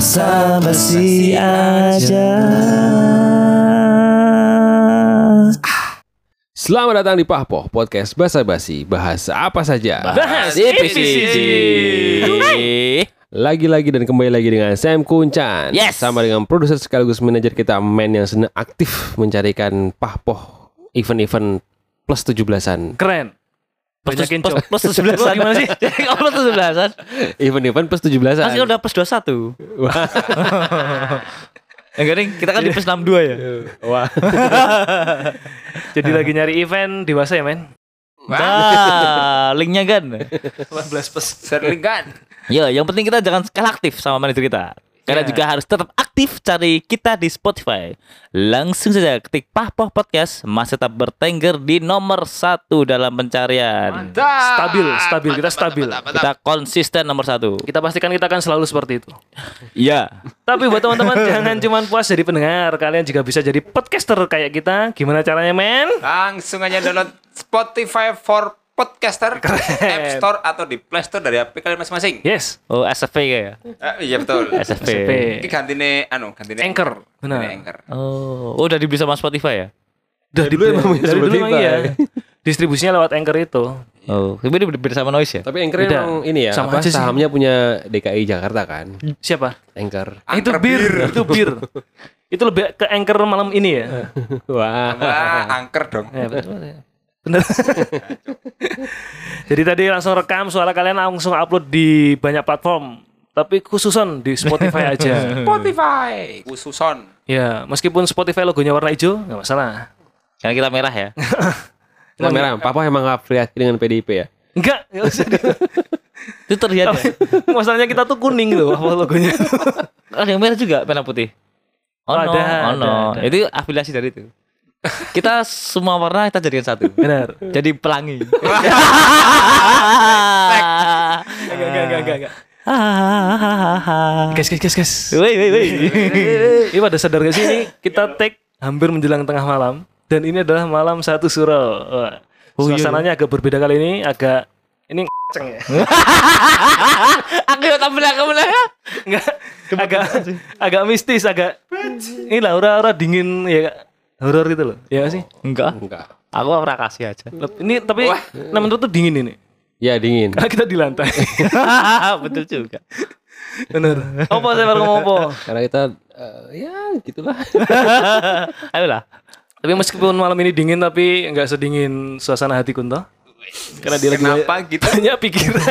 Basa-basi aja. Selamat datang di Pahpoh Podcast Basa Basi Bahasa apa saja? Bahas EPCG. Lagi-lagi dan kembali lagi dengan Sam Kuncan Yes. Sama dengan produser sekaligus manajer kita Men yang sedang aktif mencarikan Pahpoh Event-event plus 17an Keren Banyakin plus, cowok. plus 17 Lu gimana sih? Kalau plus 17 Event-event plus 17an Kan udah plus 21 Enggak nih, kita kan di plus 62 ya? Wah. Jadi lagi nyari event dewasa ya men? Nah, linknya kan 18 plus Sering kan? Ya, yang penting kita jangan kalah aktif sama manajer kita Karena Ya. juga harus tetap aktif cari kita di Spotify Langsung saja ketik Pahpoh Podcast Masih tetap bertengger di nomor satu dalam pencarian Mantap. Stabil, stabil, kita stabil. Kita konsisten nomor satu Kita pastikan kita akan selalu seperti itu Iya Tapi buat teman-teman jangan cuma puas jadi pendengar Kalian juga bisa jadi podcaster kayak kita Gimana caranya men? Langsung aja download Spotify for Podcaster App Store atau di Play Store dari HP kalian masing-masing. Yes Oh SFP kayak Eh, iya betul. SFP SFP. Ini gantine anu, gantine Anchor. Benar. Gantine Anchor. Oh, oh udah bisa sama Spotify ya? Dari dulu emang Dari dulu emang iya Distribusinya lewat Anchor itu Oh, tapi ini beda sama noise ya? Tapi Anchor Beda. emang ini ya Sama apa, aja sih. Sahamnya punya DKI Jakarta kan Siapa? Anchor Ah, itu Anchor bir, bir. itu bir. itu lebih ke Anchor malam ini ya. Wah Wah, angker dong. Ya, betul, ya. Bener. Jadi tadi langsung rekam suara kalian langsung upload di banyak platform. Tapi khususon di Spotify aja. Spotify khususon. ya, meskipun Spotify logonya warna hijau, nggak masalah. Karena kita merah ya. Kita merah Papa emang afiliasi dengan PDIP ya Enggak, usah. Itu terlihat ya. Masalahnya kita tuh kuning loh apa logonya. Ada yang merah juga, merah putih. Oh, Oh, no, ada, oh no. ada, ada. Itu afiliasi dari itu. Kita semua warna kita jadikan satu. Benar. Jadi pelangi. Enggak, enggak, enggak, enggak, enggak. Guys, guys, guys, guys. Woi, woi, woi. Ini pada sadar gak sih ini kita take hampir menjelang tengah malam dan ini adalah malam satu surau. Oh, iya, Suasananya agak berbeda kali ini, agak ini ngeceng ya. Aku yang tampil aku benar. Enggak, agak agak mistis, agak ini lah aura-aura dingin ya horor gitu loh. Ya sih? Enggak. Enggak Aku pernah kasih aja. Ini tapi nah menurut tuh dingin ini. Ya dingin Karena kita di lantai. Betul juga. Bener. Apa saya baru ngomong apa? Karena kita eh, Ya gitulah Ayolah. Tapi meskipun malam ini dingin tapi nggak sedingin suasana hati Kunto. Karena dia lagi Kenapa gitu? banyak pikiran.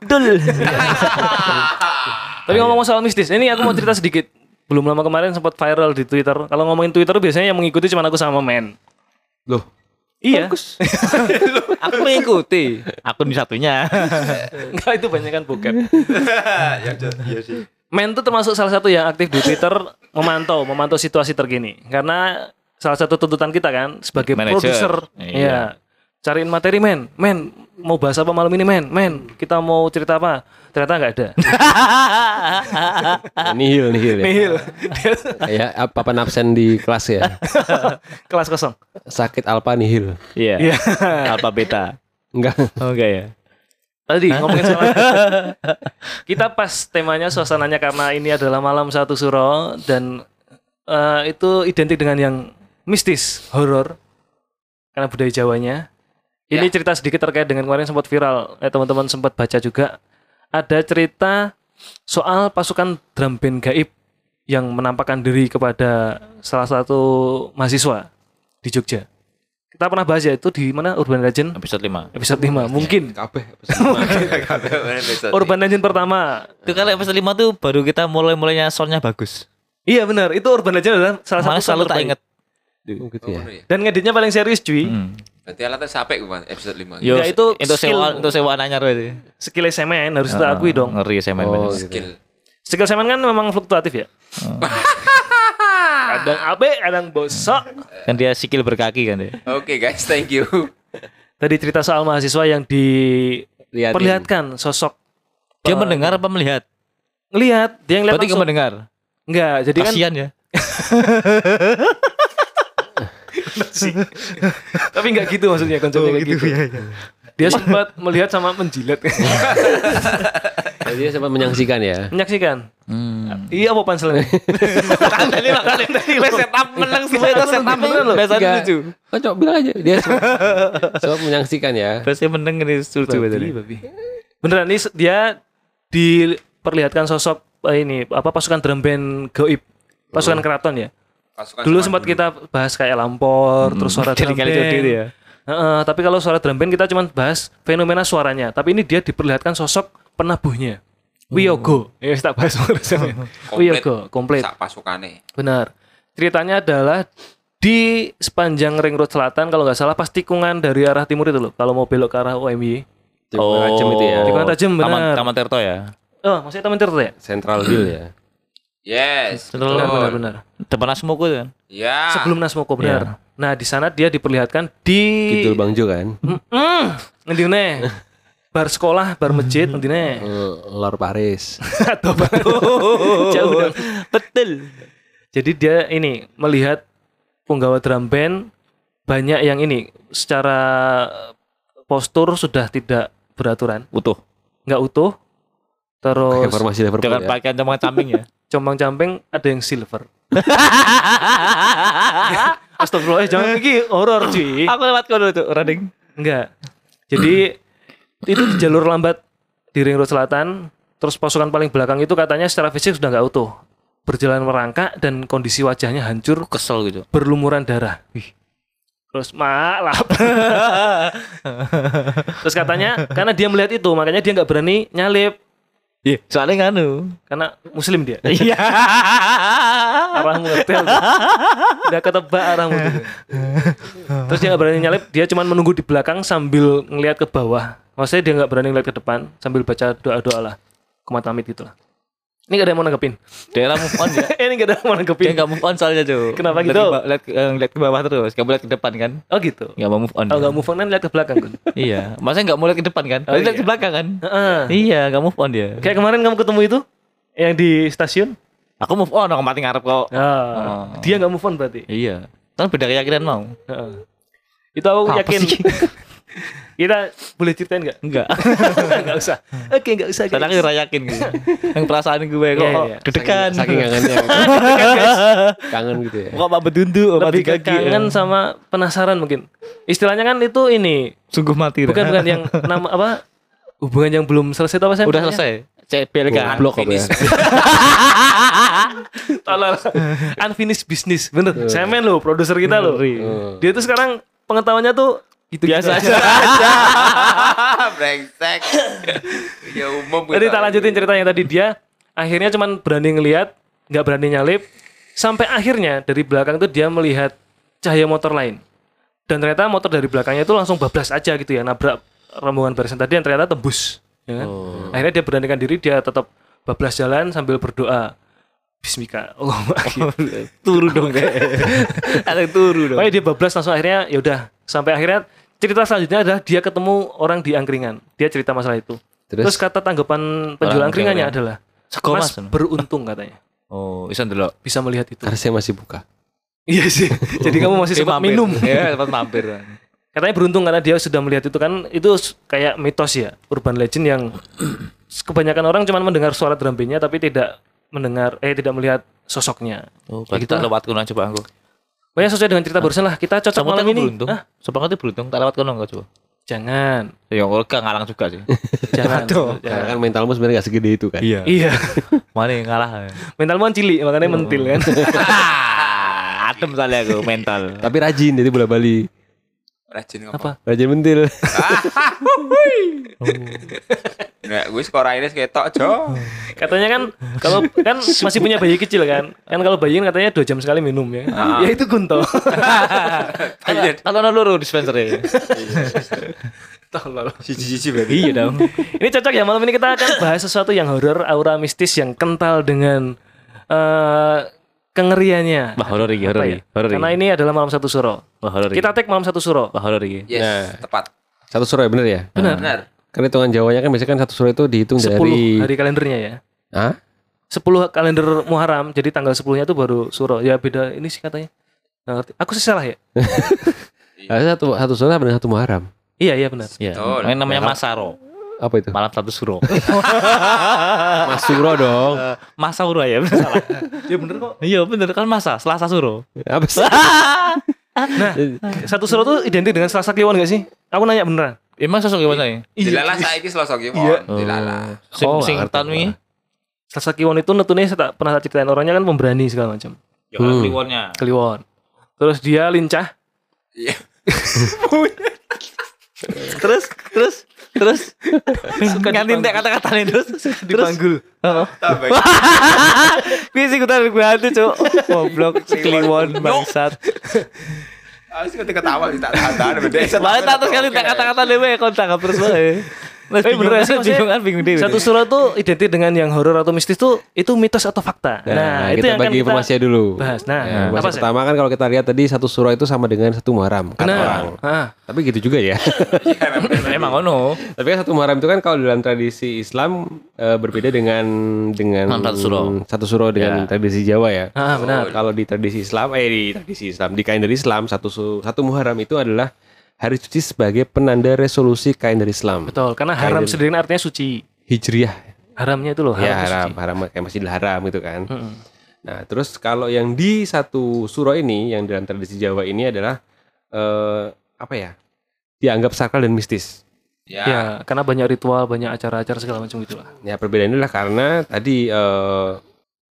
Dul. Tapi ngomong soal mistis, ini aku mau cerita sedikit. Belum lama kemarin sempat viral di Twitter. Kalau ngomongin Twitter biasanya yang mengikuti cuma aku sama men. Loh Iya. Aku mengikuti akun satunya. Enggak itu banyak kan bokep. ya, iya sih. Men itu termasuk salah satu yang aktif di Twitter memantau, memantau situasi terkini. Karena salah satu tuntutan kita kan sebagai produser, Iya. ya cariin materi men, men mau bahas apa malam ini men, men kita mau cerita apa? Ternyata nggak ada. Nihil nihil ya Nihil. Ya apa apa absen di kelas ya Kelas kosong. Sakit alpa nihil Iya. Iya. Alpha beta. Enggak Oke ya. Tadi ngomongin soal kita pas temanya suasananya karena ini adalah malam satu suro dan eh, itu identik dengan yang mistis, horor karena budaya Jawanya. Ini Ya. cerita sedikit terkait dengan kemarin sempat viral. Eh teman-teman sempat baca juga ada cerita soal pasukan drum band gaib yang menampakkan diri kepada salah satu mahasiswa di Jogja. Kita pernah bahas ya itu di mana Urban Legend Episode 5. episode 5 mungkin Kabeh Urban Legend pertama. Itu kalau episode 5 tuh baru kita mulai-mulainya soundnya bagus. Iya benar, itu Urban Legend adalah salah Malah satu selalu tak inget. Oh, gitu ya. Dan ngeditnya paling serius cuy. Hmm. Berarti alatnya sampai gue episode 5. Yo, Enggak, itu itu skill. sewa untuk sewa anyar itu. Skill semen harus kita akui dong. Ngeri semen Oh, bener. gitu. Skill. Skill semen kan memang fluktuatif ya. kadang abe, kadang bosok. Kan dia sikil berkaki kan dia. Oke guys, thank you. Tadi cerita soal mahasiswa yang Liatin. diperlihatkan sosok Dia mendengar apa melihat? ngelihat, dia ngeliat Berarti langsung. mendengar. Enggak, jadi kan Kasihan ya. tapi enggak gitu maksudnya konsepnya kayak gitu. Dia sempat melihat sama menjilat. Jadi dia sempat menyaksikan ya. Menyaksikan. Hmm. Iya apa panselnya? Tadi makanya tadi setup menang semua itu setup beneran loh. Biasa lucu. Oh, coba bilang aja dia sempat, sempat menyaksikan ya. Biasanya menang ini lucu betul. Beneran ini dia diperlihatkan sosok eh, ini apa pasukan drum band goib, pasukan keraton ya. Pasukan Dulu sempat dulu. kita bahas kayak lampor, terus suara drum kali band. jadi ya. Heeh, tapi kalau suara drum band kita cuma bahas fenomena suaranya. Tapi ini dia diperlihatkan sosok penabuhnya. Wiyogo. Ya kita bahas Komplit. Wiyogo, komplit. Sak pasukane. Benar. Ceritanya adalah di sepanjang ring road selatan kalau nggak salah pas tikungan dari arah timur itu loh. Kalau mau belok ke arah OMY. Tikungan tajam itu ya. Tikungan tajam, Taman, benar. Taman Tirto ya. Oh, maksudnya Taman Tirta ya? Central Hill ya. Yes. Betul. Benar, benar, benar. Depan Asmoko kan. Ya. Sebelum Nasmoko benar. Nah, di sana dia diperlihatkan di Kidul Bang Jo kan. Mm, ngendi meneh? Bar sekolah, bar masjid, ngendi meneh? Eh, Lor Paris. Atau bar jauh dong. Betul. Jadi dia ini melihat penggawa drum band banyak yang ini secara postur sudah tidak beraturan, Utuh. nggak utuh. Terus Kayak formasi Liverpool Dengan ya. pakaian cuma camping ya. Compang-camping ada yang silver. Astagfirullah, eh, jangan iki horor cuy. Aku lewat kono tuh, Rading. Enggak. Jadi itu di jalur lambat di ring road selatan, terus pasukan paling belakang itu katanya secara fisik sudah nggak utuh. Berjalan merangkak dan kondisi wajahnya hancur, Kesel gitu. berlumuran darah. Wih. Terus maklap. terus katanya karena dia melihat itu, makanya dia nggak berani nyalip Iya, soalnya nganu. karena muslim dia. Iya. arahmu ngetel udah ketebak arahmu tuh. terus dia nggak berani nyalip dia cuma menunggu di belakang sambil ngelihat ke bawah maksudnya dia nggak berani ngeliat ke depan sambil baca doa doa lah kumat amit gitu lah ini gak ada yang mau nanggepin Daerah move on ya. ini gak ada yang mau Dia nanggepin nggak move on soalnya tuh. Kenapa gitu? Lihat eh, lihat ke bawah terus, nggak boleh lihat ke depan kan? oh gitu Nggak mau move on. kalau dia. nggak move on kan lihat ke belakang kan Iya, maksudnya nggak mau lihat ke depan kan? Oh, lihat iya. ke belakang kan? Heeh. Iya, nggak move on dia. kayak kemarin kamu ketemu itu yang di stasiun Aku move on, aku mati ngarep kok. Ah, dia nggak move on berarti Iya. Kan beda keyakinan mau. Heeh. itu aku Apa yakin? kita boleh ceritain nggak Enggak. nggak usah oke nggak usah Karena aku yakin gitu. Yang perasaan gue kok Iya, iya. deg-degan. Saking kangennya. Kangen gitu ya. Kok apa bedundu, apa lebih ke digagi, ya. kangen sama penasaran mungkin istilahnya kan itu ini Sungguh mati. bukan bukan yang nama apa hubungan yang belum selesai itu apa sih Udah namanya? selesai. CPLK. Goblok apa ya. Tolol. unfinished business bener semen loh produser kita loh dia tuh sekarang pengetahuannya tuh gitu Biasa aja. Brengsek. ya umum jadi tak lanjutin ceritanya tadi dia akhirnya cuman berani ngelihat nggak berani nyalip sampai akhirnya dari belakang tuh dia melihat cahaya motor lain dan ternyata motor dari belakangnya itu langsung bablas aja gitu ya nabrak rombongan barisan tadi yang ternyata tembus ya kan? akhirnya dia beranikan diri dia tetap bablas jalan sambil berdoa Bismika oh turu dong deh. Turu dong. Pokoknya dia bablas langsung akhirnya ya udah sampai akhirnya cerita selanjutnya adalah dia ketemu orang di angkringan dia cerita masalah itu terus, Terus, kata tanggapan penjual angkringannya angkringan. adalah Mas beruntung katanya Oh, bisa dulu. bisa melihat itu karena saya masih buka. Iya sih. Jadi kamu masih sempat minum. Iya, sempat mampir. Katanya beruntung karena dia sudah melihat itu kan itu kayak mitos ya, urban legend yang kebanyakan orang cuma mendengar suara drum tapi tidak mendengar eh tidak melihat sosoknya. Oh, Ya berarti gitu lah. lewat kono coba aku. Pokoknya sesuai dengan cerita barusan lah. Kita cocok Sama malam ini. beruntung. Hah? Ngerti beruntung tak lewat kono enggak coba. Jangan. Ya enggak ngalang juga sih. Jangan. Karena Jangan. kan mentalmu sebenarnya gak segede itu kan. Iya. Iya. Mana yang ngalah? Mentalmu kan cilik makanya mentil kan. Adem kali aku mental. Tapi rajin jadi bola bali. Rajin Apa? Rajin mentil. Nggak, gue skor akhirnya ketok, Jo. Katanya kan kalau kan masih punya bayi kecil kan. Kan kalau bayi kan katanya dua jam sekali minum ya. Ya itu gunto. Kalau ono loro dispenser ya. Tolol. Cici-cici berarti. Iya dong. Ini cocok ya malam ini kita akan bahas sesuatu yang horor, aura mistis yang kental dengan eh kengeriannya. Wah, horor iki, horor iki. ya? Karena ini adalah malam satu suro. Wah, horor iki. Kita tag malam satu suro. Wah, horor iki. Yes, Nah. tepat. Satu suro ya bener ya? Benar. Benar. Kan hitungan Jawanya kan biasanya kan satu suro itu dihitung 10 dari hari kalendernya ya. Hah? 10 kalender Muharram, jadi tanggal 10-nya itu baru suro. Ya beda ini sih katanya. Nggak ngerti. Aku sih salah ya? Ada satu satu suro dengan satu Muharram. Iya, iya benar. Iya. Ini namanya Masaro. Apa itu? Malam satu suro. Mas Suro dong. Masa suro ya, bener salah. Ya bener kok. Iya, bener kan masa, Selasa suro. Apa sih? Nah, satu suro tuh identik dengan Selasa Kliwon gak sih? Aku nanya beneran. Emang sosok gimana ya? Dilala saiki selasa ki, Mon. Dilala. Sing Oh, sing wingi. Selasa Kliwon itu netune saya tak pernah tak ceritain orangnya kan pemberani segala macam. Ya kan kliwonnya. Kliwon. Terus dia lincah. Iya. Terus terus terus ngantin tek kata-kata nih terus Dipanggul. Kuwi sing kudu gue hati, Cuk. Goblok kliwon bangsat. Aku sih ketika ketawa sih tak tahan beda. Malah tak terus kali tak kata-kata dhewe kontak terus wae. Mas Tapi bingung beneran sih, bingung kan bingung. Satu suro tuh identik dengan yang horor atau mistis tuh itu mitos atau fakta. Nah, itu kita yang akan bagi kita informasinya dulu. bahas. Nah, Ya, apa informasi sih? pertama kan kalau kita lihat tadi satu suro itu sama dengan satu Muharram kata Benar. orang. Ah, Tapi gitu juga ya. Emang ono. Tapi kan satu Muharram itu kan kalau dalam tradisi Islam eh, berbeda dengan dengan satu suro. Satu dengan tradisi Jawa ya. ah benar. Kalau di tradisi Islam, eh di tradisi Islam, di kalender Islam satu satu Muharram itu adalah hari suci sebagai penanda resolusi kalender Islam. Betul, karena haram sendiri kan artinya suci. Hijriah. Haramnya itu loh, haram. ya haram, suci. haram kayak Masjidil Haram gitu kan. Mm-mm. Nah, terus kalau yang di satu suro ini yang dalam tradisi Jawa ini adalah eh apa ya? Dianggap sakral dan mistis. Ya. Ya, karena banyak ritual, banyak acara-acara segala macam gitulah. Ya perbedaannya adalah karena tadi eh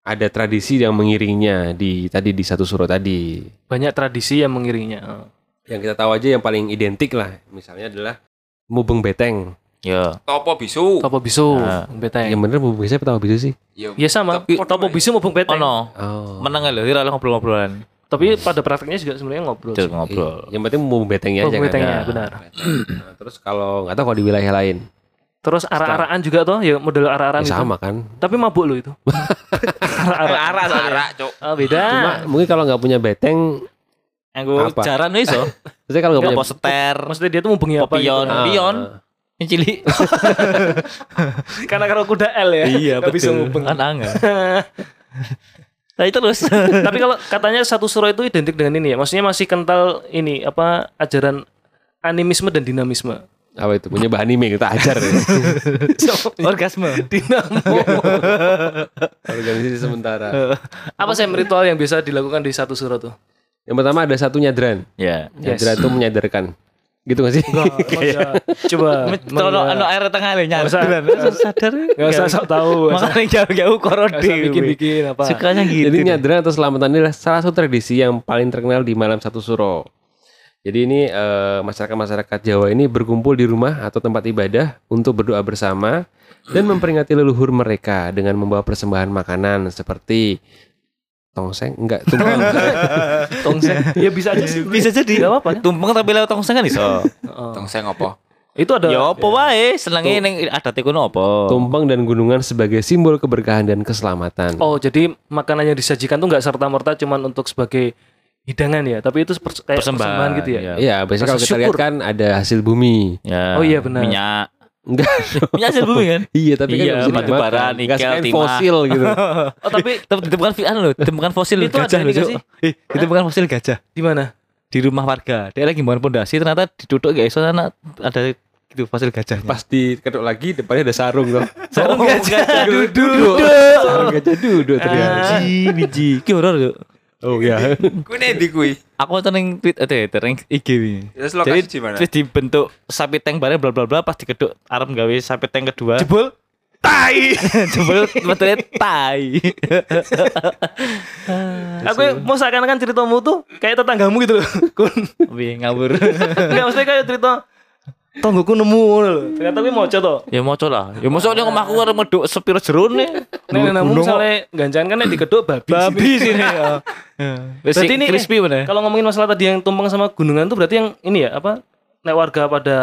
ada tradisi yang mengiringnya di tadi di satu suro tadi. Banyak tradisi yang mengiringinya. Yang kita tahu aja yang paling identik lah, misalnya adalah mubeng beteng. Ya. Topo bisu. Topo bisu, Nah. beteng. Yang bener mubeng beteng apa bisu sih? Yo. Ya sama, topo bisu maupun beteng. Ono. Oh. Meneng lho, kira ngobrol-ngobrolan. Tapi pada prakteknya juga sebenarnya ngobrol. Sih. ngobrol. Yang penting mubeng betengnya Oh, aja kan. betengnya ya. benar. Nah, terus kalau nggak tahu kalau di wilayah lain, Terus arah-araan juga toh, ya model arah-araan ya gitu. sama kan. Tapi mabuk lo itu. arah-araan. Arah Arak, Cuk. Ah, beda. Cuma mungkin kalau nggak punya beteng, Apa? jaran wis iso. maksudnya kalau nggak Ya punya poster, Maksudnya dia tuh mubengnya apa pion, gitu. Ah. pion. Yang cilik. Karena kalau kuda L ya. Iya, nggak bisa. Kan angel. Nah, terus. Tapi kalau katanya satu suro itu identik dengan ini ya. Maksudnya masih kental ini apa ajaran animisme dan dinamisme. apa itu punya bahan anime kita ajar ya. Orgasme. Dinamo. organisasi sementara. apa sih ritual yang biasa dilakukan di satu suro tuh? Yang pertama ada satu nyadran. Ya. Yes. Nyadran itu menyadarkan. Gitu gak sih? Masa- Coba. Kalau anu air tengah. Nggak usah. Sadar. Nggak usah sok tahu. Makanya jauh-jauh korode. usah bikin-bikin apa. Sukanya gitu. Jadi nyadran atau selamatan ini adalah salah satu tradisi yang paling terkenal di malam satu suro. Jadi ini eh, masyarakat-masyarakat Jawa ini berkumpul di rumah atau tempat ibadah untuk berdoa bersama dan memperingati leluhur mereka dengan membawa persembahan makanan seperti tongseng, enggak tumpeng. Tongseng. Ya bisa aja sih. Bisa jadi. Nggak apa-apa. Tumpeng tapi lewat tongseng kan iso. Heeh. Tongseng apa? Itu ada Ya apa wae, senenge ning adate kono apa? tumpeng dan gunungan sebagai simbol keberkahan dan keselamatan. Oh, jadi makanan yang disajikan tuh nggak serta merta cuman untuk sebagai hidangan ya, tapi itu kayak Persembahan, persembahan, gitu ya. iya. Biasanya kalau kita lihat kan ada hasil bumi. Ya. Oh iya, benar. Minyak. Enggak. Minyak hasil bumi kan? iya, tapi kan Iya, bisa batu bara, nikel, timah. fosil gitu. Oh, tapi Tapi ditemukan anu loh, ditemukan fosil Itu gajah ini loh, Cuk. sih? Eh, ditemukan fosil gajah di mana? di rumah warga. Dia lagi bangun pondasi ternyata ditutup guys, soalnya ada gitu fosil gajahnya. Pas dikedok lagi depannya ada sarung tuh. Sarung gajah duduk. Sarung gajah duduk ternyata. Biji, biji. Ki horor yuk. Oh iya. Kuwi nek ndi kuwi? Aku yang tweet ada ya, yang IG ini. Terus Jadi lokasi di mana? terus dibentuk sapi tank bareng bla bla bla pas dikeduk arep gawe sapi tank kedua. Jebol. tai. Jebul betulnya tai. Aku mau seakan-akan ceritamu tuh kayak tetanggamu gitu loh. Kun. Wih, ngawur. Enggak maksudnya kayak cerita tonggoku nemu ngono lho. Ternyata kuwi moco to. ya mau lah. Ya mosok ning omahku arep meduk sepiro jerone. Nek namu misalnya ganjakan kan nek dikeduk babi. babi sini. ya. Berarti Berarti ini crispy mana? Kalau ngomongin masalah tadi yang tumpeng sama gunungan tuh berarti yang ini ya apa? Nek warga pada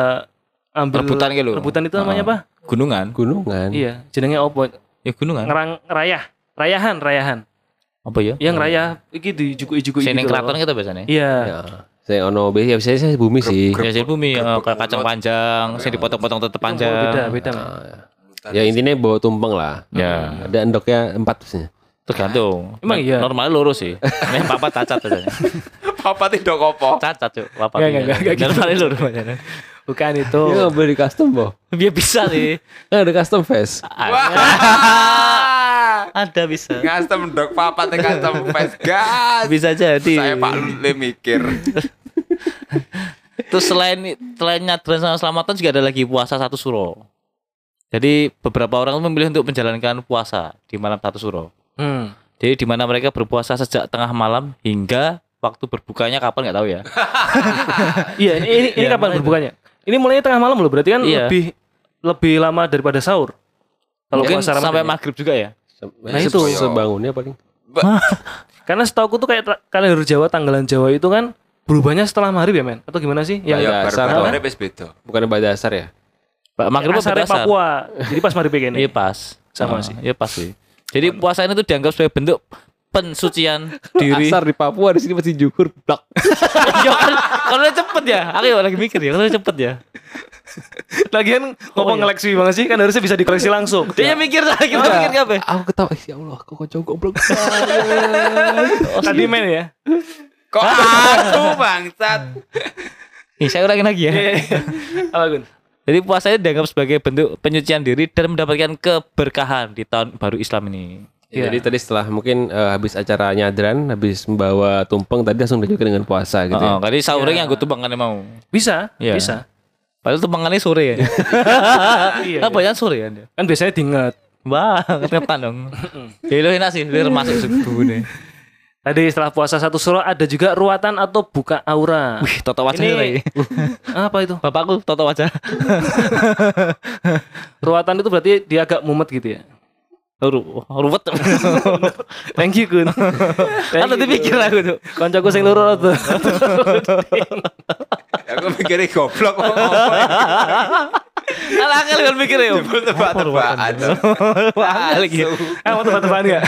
ambil Rebutan gitu. Rebutan itu namanya apa? Gunungan. Gunungan. Iya, jenenge opo? Ya gunungan. Ngerang rayah. Rayahan, rayahan. Apa ya? Yang rayah iki dijuku-juku Sing ning gitu. keraton kita biasanya. Iya. Ya. Saya ono ya bisa saya bumi sih. Ya sing bumi kayak kacang panjang, sing dipotong-potong Beda, panjang. beda. men. Ya intinya bawa tumpeng lah. Ya, Ada endoknya empat biasanya. tergantung. Emang iya? Normal lurus sih. Nek papat cacat biasanya. Papa tidak kopo. Cacat, Cuk. Papat. Enggak, enggak, enggak, enggak Normal lurus biasanya. Bukan itu. Ya nggak boleh di custom boh. Dia bisa sih. Kan ada custom face. Wah. Ada bisa. Custom dog papa custom face gas. Bisa jadi. Saya Pak Lule mikir. Terus selain selain nyadran sama selamatan juga ada lagi puasa satu suro. Jadi beberapa orang memilih untuk menjalankan puasa di malam satu suro. Hmm. Jadi di mana mereka berpuasa sejak tengah malam hingga waktu berbukanya kapan nggak tahu ya. Iya, ini ini, ini Iya, kapan berbukanya? Ini mulainya tengah malam loh, berarti kan Iya. lebih lebih lama daripada sahur. Kalau Mungkin sampai ya. maghrib juga ya. Nah, itu. sebangunnya paling. Karena setahu tuh kayak kalender Jawa tanggalan Jawa itu kan berubahnya setelah maghrib ya men? Atau gimana sih? Yang Iya, Ya, dasar, baru wis beda. Bukan pada dasar ya? Pak maghrib Asare berdasar? Papua. Jadi pas maghrib kayak Iya gini. pas. Sama Ah, sih. Iya pas sih. Jadi puasa ini tuh dianggap sebagai bentuk pensucian diri. Asar di Papua di sini pasti juhur blak. ya kan kalau cepet ya. Aku ya lagi mikir ya kalau cepet ya. Lagian ngomong iya. ngeleksi banget sih kan harusnya bisa dikoreksi langsung. Dia mikir lah kita Iya. mikir apa? Aku ketawa, "Ih, ya Allah, kok kocok goblok. Tadi men ya. Kok aku bangsat. Nih saya ulangin lagi ya. Apa Gun? Jadi puasanya dianggap sebagai bentuk penyucian diri dan mendapatkan keberkahan di tahun baru Islam ini. Ya, Jadi tadi setelah mungkin eh, habis acara nyadran, habis membawa tumpeng tadi langsung dilanjutkan dengan puasa gitu Oh, ya. tadi sahurnya yang gue tumpangannya mau. Bisa, Iya. bisa. Padahal tumpangannya sore ya. Iya. Ya sore ya? Kan biasanya diinget. Wah, ngetepan dong. Ya lo enak sih, lo masuk subuh nih. Tadi setelah puasa satu suro ada juga ruatan atau buka aura. Wih, toto wajah Ini-. Apa itu? Bapakku toto wajah. Ruatan itu berarti dia agak mumet gitu ya. Ru ruwet. Thank you Gun. Kan tadi pikir aku tuh. Koncoku sing loro tuh. Aku mikirnya goblok kok. Alah angel kan mikir ya. Tebak-tebakan. Wah, lagi. Ah, mau teman-teman enggak?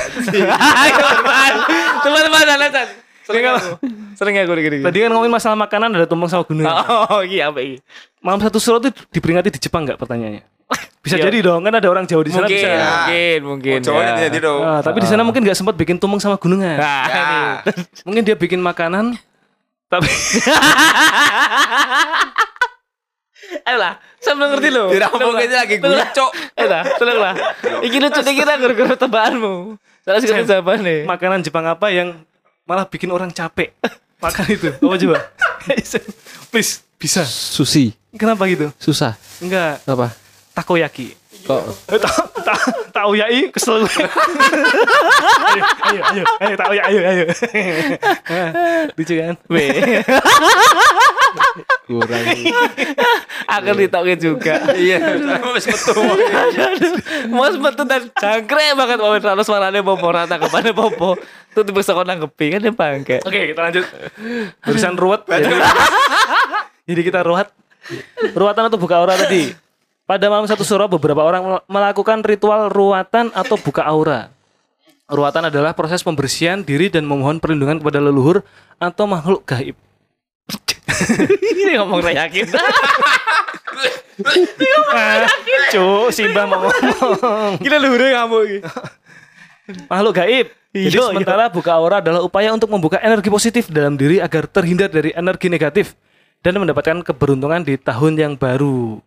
Teman-teman alasan. Sering aku. Sering aku gini. Tadi kan ngomongin masalah makanan ada tumpeng sama gunung. Oh, iya apa ini? Malam satu suro itu diperingati di Jepang enggak pertanyaannya? Bisa Iya. jadi dong, kan ada orang Jawa di sana Mungkin, bisa. mungkin, mungkin. Coba ya. jadi dong. Ah, tapi di sana mungkin nggak sempat bikin tumpeng sama gunungan. Nah, Ya. ini. Mungkin dia bikin makanan tapi Ayolah, saya belum ngerti loh. Tidak mungkin lagi gucok. Ayolah, tenang lah. Iki lucu nih kira gara-gara tebakanmu. Salah sih jawaban nih. makanan Jepang apa yang malah bikin orang capek makan itu? Apa coba? Please, bisa. Sushi. Kenapa gitu? Susah. Enggak, Apa? Takoyaki. Kok Eh, ta ta takoyaki kesel gue. ayo, ayo, ayo, ayo, takoyaki, ayo, ayo. Lucu kan? Weh, kurang? akan ditokin juga. Iya, aku wis metu. Mas metu dan jangkrik banget mau terus suaranya popo rata kepane popo. Tuh tiba sekolah nanggepi kan dia bangke. Oke, kita lanjut. Urusan ruwet. Jadi, jadi kita ruwet. Ruatan atau buka aura tadi. Pada malam satu suro beberapa orang mel- melakukan ritual ruatan atau buka aura. Ruatan adalah proses pembersihan diri dan memohon perlindungan kepada leluhur atau makhluk gaib. Ini ngomong gak yakin. Ah, Cuk, Simba mau ngomong. Gila lu udah kamu. Makhluk gaib. Jadi Iya, sementara buka aura adalah upaya untuk membuka energi positif dalam diri agar terhindar dari energi negatif dan mendapatkan keberuntungan di tahun yang baru.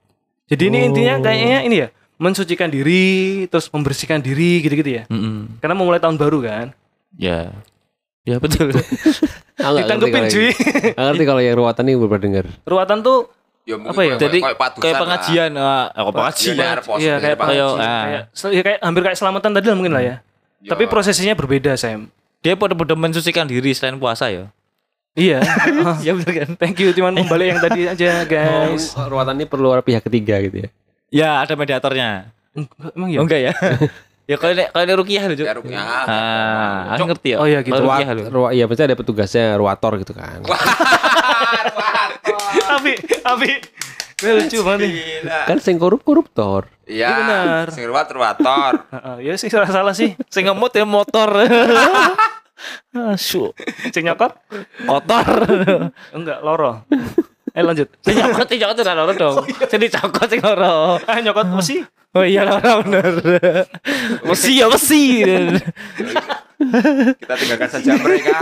Jadi ini intinya kayaknya ini ya, mensucikan diri, terus membersihkan diri gitu-gitu ya. Mm-mm. Karena memulai tahun baru kan. Ya. Ya betul. Ditanggepin kalau cuy. ngerti kalau yang ruatan ini pernah dengar. Ruatan tuh Ya, mungkin Apa ya? kayak- Jadi kayak patusan kayak pengajian, ah, eh, kok pengajian. Iya, kayak. Kayak, pengajian, ah. kayak, ya, kayak hampir kayak selamatan tadi lah mungkin lah ya. Ya. Tapi prosesinya berbeda Sam. Dia pada-pada mensucikan diri selain puasa ya. Iya. Ya benar kan? Thank you cuman membalik yang tadi aja guys. Oh, ruatan ini perlu ada pihak ketiga gitu ya. Ya, ada mediatornya. Enggak, Emang ya? Enggak ya? ya kalau ini kalau ini rukiah loh. Ya, Rukiah. Ah, aku ngerti ya. Oh, iya, gitu. Ruat, rukiah loh. ruat, iya pasti ada petugasnya ruator gitu kan. Abi, Abi. Ini lucu banget. Kan sing korup koruptor. Iya, Iya, benar. Sing ruwat ruwator. Heeh, ya sih salah salah sih. Sing ngemut ya motor. Asu. Sing nyokot? Kotor. Enggak, loro. Eh lanjut. Sing nyokot, sing nyokot ora loro dong. Sing dicokot sing loro. Ah nyokot mesti Oh iya loro bener. Mesi ya mesi. Kita tinggalkan saja mereka.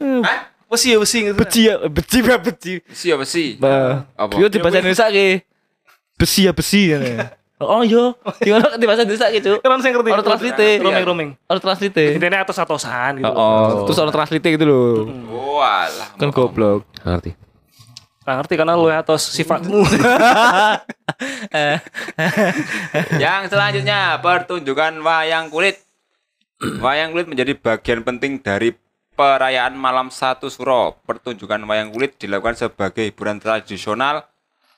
Hah? Mesti ya mesti gitu. Beci ya, beci ya beci. Besi apa sih? Bah, Apa? Yo di bahasa Indonesia ki. Besi ya besi ya. Oh iya, gimana di bahasa Indonesia gitu? Kan sing ngerti. Orang translate. Roaming roaming. Orang translate. Intinya atas atosan gitu. Oh, terus orang translate gitu loh. Walah. Kan goblok. Ngerti. Nah, ngerti karena lu atas sifatmu. Yang selanjutnya pertunjukan wayang kulit. Wayang kulit menjadi bagian penting dari perayaan malam satu suro. Pertunjukan wayang kulit dilakukan sebagai hiburan tradisional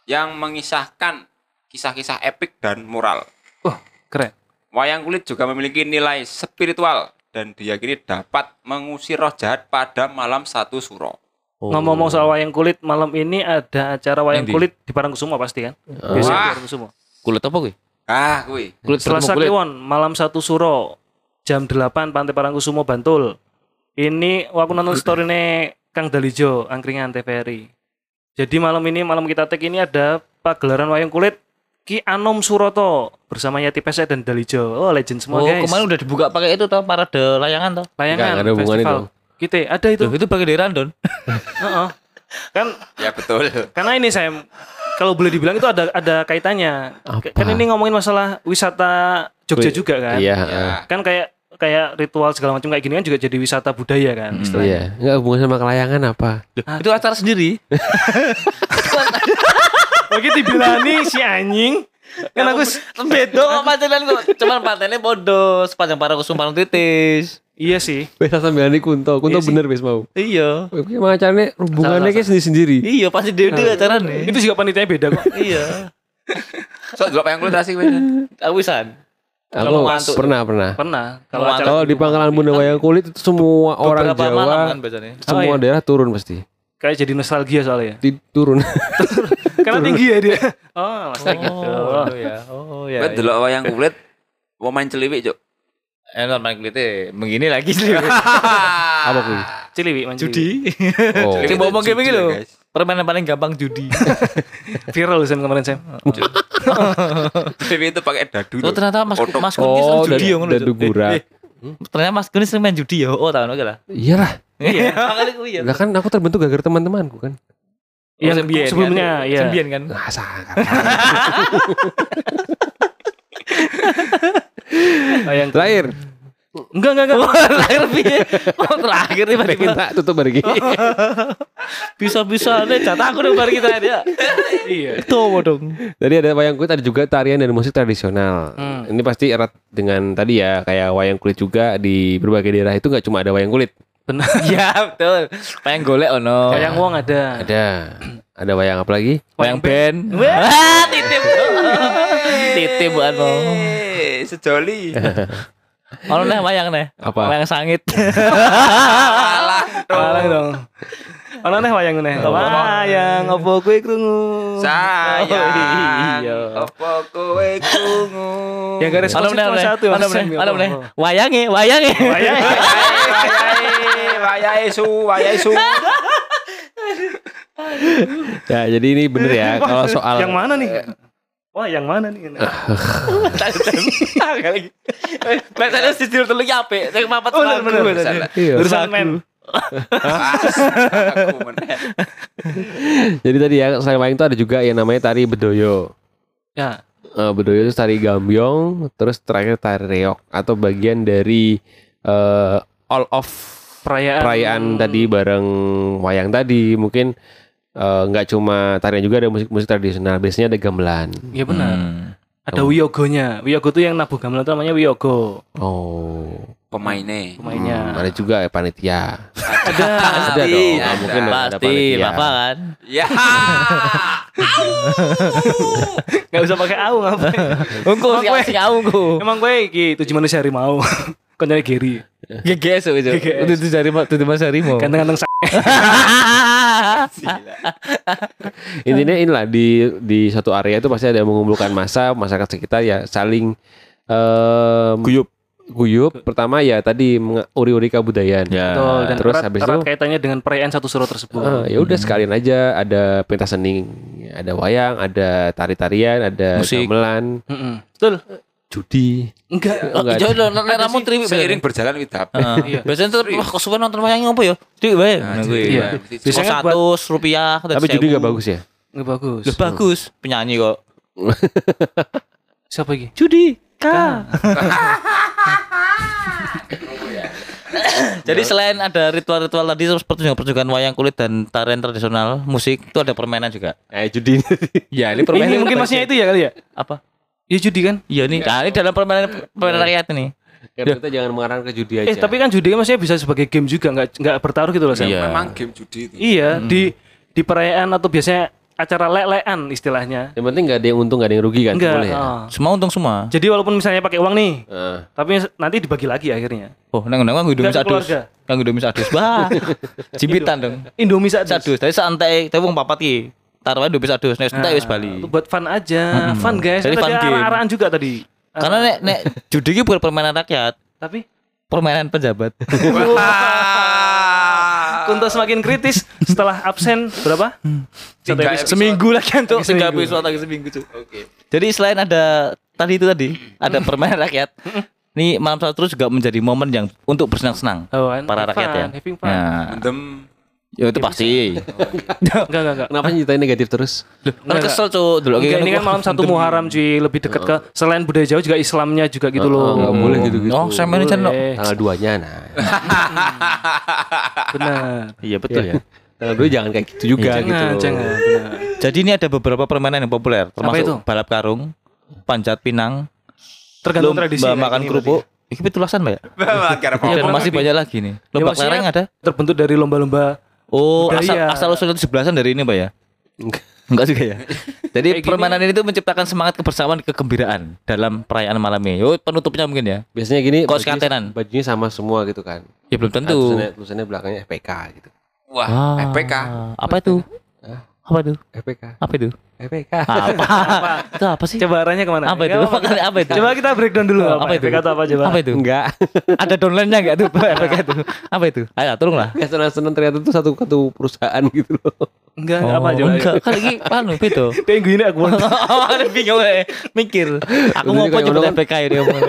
yang mengisahkan kisah-kisah epik dan moral. Wah, keren. Wayang kulit juga memiliki nilai spiritual dan diyakini dapat mengusir roh jahat pada malam satu suro. Ngomong-ngomong soal wayang kulit, malam ini ada acara wayang kulit di Parangkusumo pasti kan? Biasanya di Wah. Parangkusumo. Kulit apa gue? Ah, kuwi. Kulit Selasa. Kliwon, malam satu suro, jam 8 Pantai Parangkusumo Bantul. Ini aku nonton story Kang Dalijo, angkringan TVRI. Jadi malam ini, malam kita tek ini ada pagelaran wayang kulit Ki Anom Suroto bersama Yati Pesek dan Dalijo. Oh, legend semua Oh, guys. kemarin udah dibuka pakai itu toh parade layangan toh. Layangan Nggak, nggak ada festival. dong. Kita ada itu. Loh, itu pakai di randon. Heeh. Kan Ya betul. karena ini saya kalau boleh dibilang itu ada ada kaitannya. Apa? Kan ini ngomongin masalah wisata Jogja Wih, juga kan. Iya. Ya. Kan kayak kayak ritual segala macam kayak gini kan juga jadi wisata budaya kan istilahnya. Iya. Enggak hubungan sama kelayangan apa? Itu acara sendiri. Lagi dibilani si anjing. Kan aku beda kok pacaran kok. Cuman patennya bodoh sepanjang para kusum titis. iya sih. Bisa sambil ini kunto. Kunto Iya bener wis mau. Iya. Oke, macarnya hubungannya kayak sendiri-sendiri. Iya pasti dia dia acaranya. Itu juga panitianya beda kok. Iya. So, dulu wayang kulit asik wes. Aku san. Aku Kalau ngantuk. pernah pernah. Pernah. Kalau Kalau acara Kalau di Pangkalan Bunda Wayang Kulit itu semua orang Jawa, kan biasanya. semua Oh, iya. daerah turun pasti. kayak jadi nostalgia soalnya. Di, turun. Karena tinggi ya dia. Oh, pasti gitu. Oh iya. Oh iya. Wes dulu wayang kulit mau main celiwik, Cuk. Eh normal klite begini lagi sih. Apa kuwi? Ciliwi main Judi. Oh. Sing ngomong kayak Judi begini ya, guys. Permainan paling gampang judi. Viral Sam kemarin Sam. Celiwik itu pakai dadu. Oh ternyata Mas. Mas Kun Oh, seneng judi ya ngono. dadu gurak. Eh, eh, Ternyata Mas Kun sering main judi ya. Oh tahun oke lah. Iyalah. Iya. Makanya kuwi ya. Lah kan aku terbentuk gara-gara teman-temanku kan. Yang Sembien, sebelumnya kan? ya. Sembien kan. Nah, sangat. Wayang Terakhir, Enggak enggak enggak. Terakhir piye? Oh terakhir nih Pak. kita tutup ini. Bisa-bisa nih jatah aku nih bari kita dia. Iya. Itu mau dong. Tadi ada wayang kulit, ada juga tarian dan musik tradisional. Hmm. Ini pasti erat dengan tadi ya, kayak wayang kulit juga di berbagai daerah itu nggak cuma ada wayang kulit. Benar. Iya betul. Pengen golek ono. Wayang wong ada. Ada, ada wayang apa lagi? Wayang band. Wah, titip. Titip Bu Ano. Eh, sejoli. Ono nih wayang nih. Apa? Wayang sangit. Alah, Malang dong. Ana neh wayang neh. Wayang opo kowe krungu? sayang. iya. Apa kowe krungu? Yang Ono ono satu. ono nih, ono nih. Wayange, wayange. Wayang. Wayahe, su, wayahe su. Ya, jadi ini bener ya kalau soal Yang mana nih? Wah, yang mana nih? lagi. Biasanya si tidur telu apik, sing papat Oh, bener, bener. Urusan men. Jadi tadi ya selain wayang itu ada juga yang namanya tari bedoyo. Ya. Eh, bedoyo itu tari gambyong, terus terakhir tari reok atau bagian dari eh, all of perayaan. perayaan tadi bareng wayang tadi mungkin eh, nggak cuma tarian juga ada musik-musik tradisional. Biasanya ada gamelan. Ya benar. Hmm. ada wiyogonya. Wiyogo tuh yang nabuh gamelan itu namanya wiyogo. Oh. Pemainnya. pemainnya. Hmm, ada juga ya panitia. Ada. Ada dong. Nggak mungkin dong ada Pasti, panitia. Apa kan? Ya. nggak usah pakai au ngapain sing aku engko. emang gue iki tujuh manusia harimau kau nyari Giri GGS itu. GGS. Itu dari itu Mas Harimau. ganteng-ganteng sa- intinya inilah di di satu area itu pasti ada yang mengumpulkan masa masyarakat sekitar ya saling em, Guyup. guyup pertama ya tadi uri-uri kebudayaan Ya. Betul, dan terus erat, habis erat itu- kaitannya dengan perayaan satu suro tersebut Eh, ya udah sekalian aja ada pentas seni ada wayang ada tari-tarian ada Musik. gamelan Mm-mm. betul judi enggak Oh, Enggak Jauh nek ramu tri Seiring berjalan kita. Heeh. Biasanya tuh wah kesuwen nonton wayang apa ya? Dik wae. Nah, iya. Biasanya 100 rupiah tapi judi nggak bagus ya enggak bagus Loh, bagus penyanyi kok. siapa lagi Judi K. Jadi selain ada ritual-ritual tadi terus pertunjukan-pertunjukan wayang kulit dan tarian tradisional musik itu ada permainan juga. eh judi Ya, ini ini mungkin maksudnya itu ya kali ya apa? Ya judi kan Iya nih, nah, ini dalam permainan permainan rakyat ini. kan kita jangan mengarang ke judi aja eh tapi kan judi kan maksudnya bisa sebagai game juga nggak nggak bertaruh gitu loh Sam. Iya. Memang game judi itu. iya di di perayaan atau biasanya acara lelean istilahnya yang penting nggak ada yang untung nggak ada yang rugi kan enggak boleh ya ah. Semua untung semua. jadi walaupun misalnya pakai uang nih Eh, tapi nanti dibagi lagi akhirnya Oh, nang nang nganggo Indomie sadus. Nganggo Indomie sadus. Wah. Jimpitan dong. Indomie sadus Sadus. Tapi santai, tapi wong papat ki. Taruhan Indomie sadus, nek entek wis bali. itu buat fun aja fun guys Jadi Tadi fun ada game. arah-arahan juga tadi Karena nek nek judi ki bukan permainan rakyat, tapi permainan pejabat. Kunto semakin kritis setelah absen berapa? Satu episode. seminggu lagi. Seminggu. Tiga episode lagi seminggu tuh. Jadi selain ada tadi itu tadi, ada permainan rakyat. Nih malam satu terus juga menjadi momen yang untuk bersenang-senang Oh, para rakyat fun, ya. having fun. Nah, Mendem ya itu pasti. Enggak, enggak, enggak. kenapa nyeritain negatif terus Kan kesel tuh dulu Enggak, ini kan malam satu Muharram cuy, lebih dekat ke selain budaya Jawa juga Islamnya juga gitu loh. nggak boleh gitu gitu Oh, saya manajer no. Boleh. tanggal duanya nah Benar. Iya betul ya. tanggal dua jangan kayak gitu juga gitu Jangan, loh. jangan, benar. Jadi ini ada beberapa permainan yang populer, termasuk itu? balap karung, panjat pinang, Tergantung lomba tradisi. makan kayak gini kerupuk. Ini petulasan mbak ya? Iya, masih banyak lagi nih. Ya, Lomba maksudnya kelereng ada? Terbentuk dari lomba-lomba Oh, budaya. asal asal usul itu sebelasan dari ini mbak ya? Enggak juga ya. Jadi Kayak gini. permainan ini tuh menciptakan semangat kebersamaan kegembiraan dalam perayaan malam ini. Yo penutupnya mungkin ya. biasanya gini Kos bajunya- kantenan. bajunya sama semua gitu kan Ya belum Nah, tentu. tulisannya, tulisannya belakangnya FPK gitu Wah, Ah, FPK. Apa itu? Apa itu? FPK Apa itu? FPK Apa? itu apa sih? Coba arahnya ke mana? Apa itu? Nggak Apa, apa itu? Coba kita breakdown dulu Apa itu? Kata apa coba? Apa itu? enggak Ada downline-nya enggak tuh? Apa itu? Apa itu? Ayo tolonglah. Enggak senang-senang ternyata itu satu satu perusahaan gitu loh Enggak, enggak apa coba. Oh, Enggak, kan lagi anu beda. Minggu ini aku Ada bingung eh. Mikir. Aku mau apa coba ngono kan? PK ini ngomong.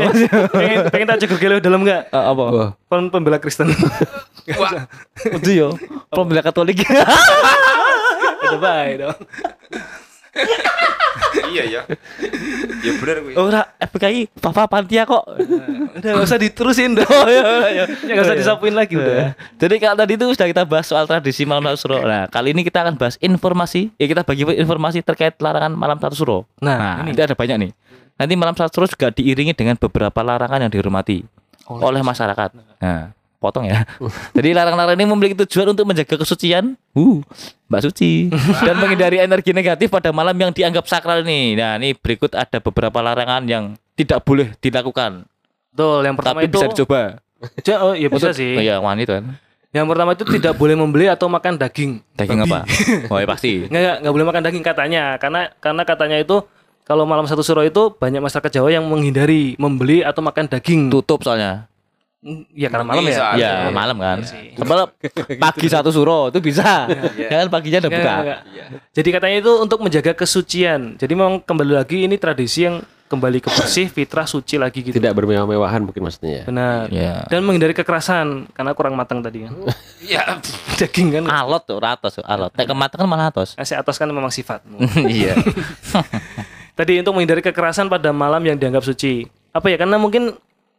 pengen, pengen tak cegur gelo dalam enggak? Eh, Apa? Wah, Kon pembela Kristen. Itu yo. Pembela Katolik. Itu baik dong. iya ya. Ya benar gue. Oh, ora FPKI Papa Pantia kok. Udah enggak usah diterusin dong. Iya iya. Ya enggak usah disapuin lagi udah. Jadi kalau tadi itu sudah kita bahas soal tradisi malam satu suro. Nah, kali ini kita akan bahas informasi. Ya kita bagi informasi terkait larangan malam satu suro. Nah, Nah, ini ada banyak nih. Nanti malam satu suro juga diiringi dengan beberapa larangan yang dihormati oleh masyarakat. Nah, potong ya. Jadi larangan-larangan ini memiliki tujuan untuk menjaga kesucian, uh, Mbak Suci, dan menghindari energi negatif pada malam yang dianggap sakral ini. Nah, ini berikut ada beberapa larangan yang tidak boleh dilakukan, Betul, yang pertama tapi itu bisa dicoba. Oh, iya bisa Untuk- sih. Oh, iya, wanita kan. Yang pertama itu tidak boleh membeli atau makan daging. Daging apa? Oh, ya pasti. Enggak, enggak, enggak boleh makan daging katanya. Karena karena katanya itu kalau malam satu suro itu banyak masyarakat Jawa yang menghindari membeli atau makan daging. Tutup soalnya. Iya karena malam ya. Bisa. Ya, Iya. malam kan. Sebab pagi satu suro itu bisa. Ya kan paginya udah Enggak, buka. enggak. Jadi katanya itu untuk menjaga kesucian. Jadi memang kembali lagi ini tradisi yang kembali ke bersih, fitrah, suci lagi gitu. tidak bermewah-mewahan mungkin maksudnya ya. Benar. Ya. Dan menghindari kekerasan karena kurang matang tadi kan. Iya. Daging kan. Alot tuh, ratos tuh, alot. Nek kematangan malah atos. Kasih atas kan memang sifatmu. Iya. Tadi untuk menghindari kekerasan pada malam yang dianggap suci. Apa ya? Karena mungkin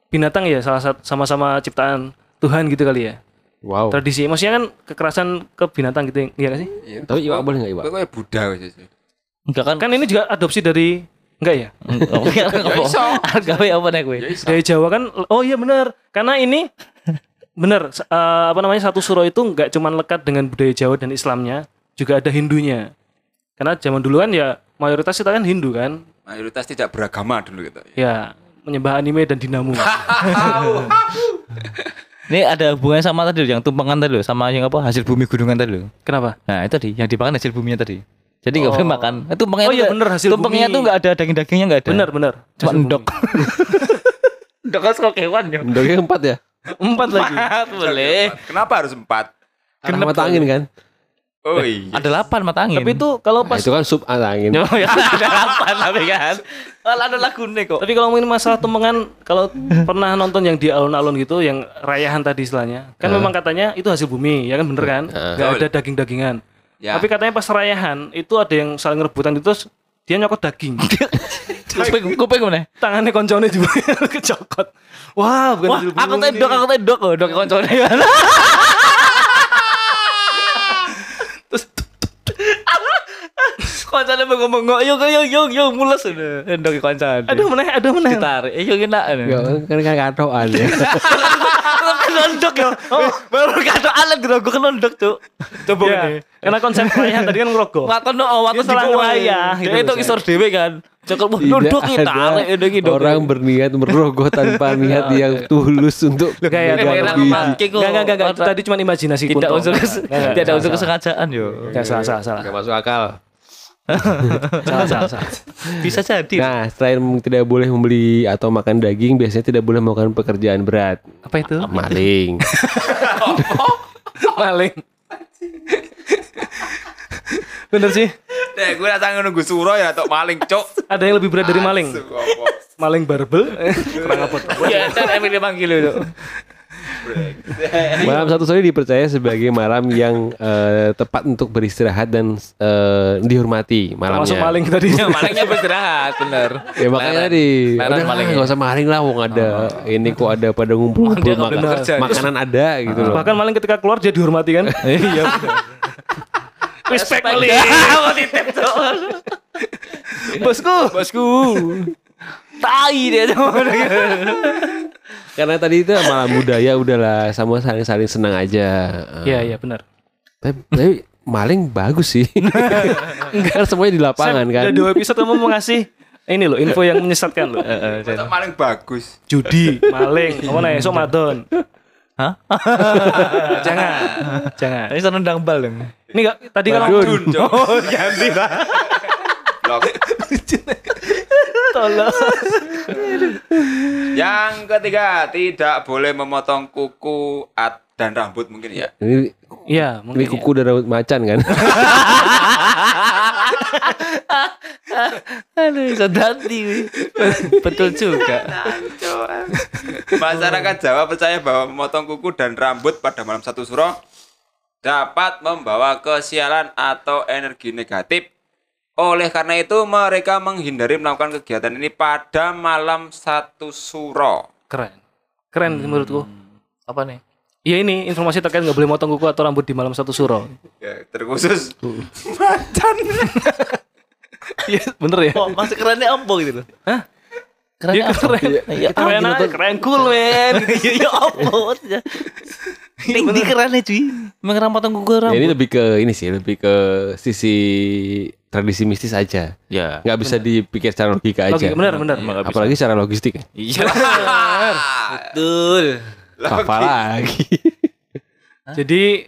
binatang ya salah satu sama-sama ciptaan Tuhan gitu kali ya. Wow. Tradisi, maksudnya kan kekerasan ke binatang gitu, iya gak sih? Tapi iwak boleh nggak iwak? Pokoknya Buddha wis. Enggak kan? Kan ini juga adopsi dari enggak ya? Oh, iya, apa? iso. Gawe apa nek kowe? Ya. Dari Jawa kan oh iya benar. Karena ini benar s- eh, apa namanya satu suro itu enggak cuman lekat dengan budaya Jawa dan Islamnya, juga ada Hindunya. Karena zaman dulu kan ya mayoritas kita kan Hindu kan. Mayoritas tidak beragama dulu gitu. Ya, menyembah anime dan dinamo. Ini ada hubungannya sama tadi loh, yang tumpengan tadi loh, sama yang apa hasil bumi gunungan tadi loh. Kenapa? Nah itu tadi yang dimakan hasil buminya tadi. Jadi nggak boleh makan. Itu tumpengnya Oh tuh iya, bener, hasil tumpengnya bumi. tuh nggak ada daging-dagingnya nggak ada. Benar, benar. Cuma endok. endok kan suka hewan ya. Endoknya empat ya? bumi. Empat lagi. boleh. Kenapa harus empat? Arah mata angin kan? Oh iya. Ada delapan mata angin. Tapi itu kalau Nah, pas itu kan sub angin. Oh, ya, ada delapan tapi kan. Ada lagu nih kok. Tapi kalau ngomongin masalah tumpengan, kalau pernah nonton yang di alun-alun gitu, yang rayahan tadi istilahnya, kan memang katanya itu hasil bumi, ya kan bener kan? Gak ada daging-dagingan. Ya. Tapi katanya pas rayahan itu ada yang saling rebutan itu terus dia nyokot daging. Kuping kuping mana? Tangannya koncone juga kecokot. Wah, bukan Wah, hasil aku ini. aku tendok loh, dok koncone. Ngomong ngomong yuk yuk yuk yuk mules udah endok koncone. Aduh meneh, aduh meneh. ditarik. Eh yuk enak. Ya, kan kan katoan ya. Nondok ya. Oh, baru kata alat gerogo kan nondok, Cuk. Coba Ya, ini. karena konsep rayahan tadi kan ngerogoh. Waton no, waton Dia salah gitu Dia itu isor dhewe kan. Cokol wah Tidak nondok kita ada tarik udah gitu. orang berniat merogoh tanpa niat yang tulus untuk Kayak. Enggak, enggak, enggak, tadi cuma imajinasi tidak unsur Enggak, enggak, tidak unsur kesengajaan yo. Enggak, salah, salah, salah. Nggak masuk akal. Salah, salah, salah. Bisa jadi. Nah, selain tidak boleh membeli atau makan daging, biasanya tidak boleh melakukan pekerjaan berat. Apa itu? Maling. Maling. Bener sih. Dek, gue datang nunggu suro ya tok maling, cok. Ada yang lebih berat dari maling. Maling barbel. Kurang apa? Ya, kan Emil dipanggil itu. Malam satu sore dipercaya sebagai malam yang eh, tepat untuk beristirahat dan eh, dihormati malamnya. Masuk maling tadi. Ya, malingnya beristirahat, bener. Ya makanya tadi udah malingnya. nggak usah maling lah, wong ada ini kok ada pada ngumpul Dia nggak makan, bener. makanan ada gitu loh. Bahkan maling ketika keluar dia dihormati kan. Iya. Respect maling. Bosku. Bosku. Tai dia tuh. Karena tadi itu malam budaya udahlah sama saling-saling senang aja. Iya, iya benar. Tapi, tapi maling bagus sih. Kan semuanya di lapangan Sam, kan. Udah dua episode kamu mau ngasih ini loh info yang menyesatkan loh. Tok maling bagus. Judi, maling, kamu nanya esok madon. Hah? Jangan, jangan. Ini sana nendang bal dong. Ini enggak tadi kan Dun, cok. Oh, ganti lah. Tolong. Yang ketiga, tidak boleh memotong kuku at dan rambut mungkin ya. Ini Iya, ini mungkin. ya. kuku dan rambut macan kan. Aduh, bisa dati. Betul juga. Masyarakat Jawa percaya bahwa memotong kuku dan rambut pada malam satu suro dapat membawa kesialan atau energi negatif. Oleh karena itu mereka menghindari melakukan kegiatan ini pada malam satu suro. Keren. Keren menurutku. Apa nih? Iya ini informasi terkait nggak boleh motong kuku atau rambut di malam satu suro. Ya, terkhusus Iya bener ya. Oh, masih kerennya apa gitu loh. Hah? Kerennya Iya apa? keren. Ya, Keren ah, aja, keren cool men. Iya, iya apa Ini ini kerennya cuy. Mengeram potong kuku Ya, rambut. ini lebih ke ini sih, lebih ke sisi tradisi mistis aja. Ya. Nggak bisa dipikir secara logika aja. Oke, benar benar. Apalagi secara logistik. Iya. Betul. Apa lagi? Jadi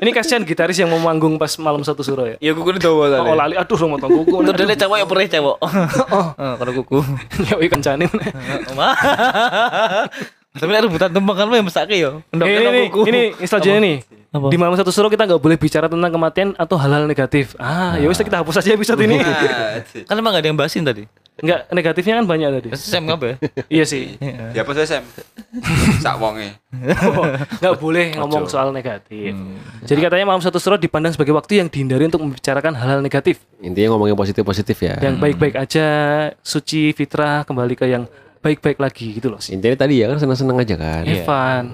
ini kasihan gitaris yang mau manggung pas malam satu suro ya. Ya kuku ini dawa Oh lali aduh dong motong kuku. Itu dia cewek ya pernah cewek. Oh, kalau kuku. Ya wih kancane. Tapi nek rebutan tembang kan mah mesake yo. Ini ini ini selanjutnya nih. Apa? Di malam satu suro kita nggak boleh bicara tentang kematian atau hal-hal negatif. Ah, ya wis kita hapus aja episode ini. Kan emang gak ada yang bahasin tadi. Enggak, negatifnya kan banyak tadi. Sam apa? Iya sih. Ya apa saya Sam? Sak wonge. Nggak boleh ngomong soal negatif. Jadi katanya malam satu suro dipandang sebagai waktu yang dihindari untuk membicarakan hal-hal negatif. Intinya ngomongin positif-positif ya. Yang baik-baik aja, suci, fitrah, kembali ke yang baik-baik lagi gitu loh. Intinya tadi ya kan senang-senang aja kan. Evan.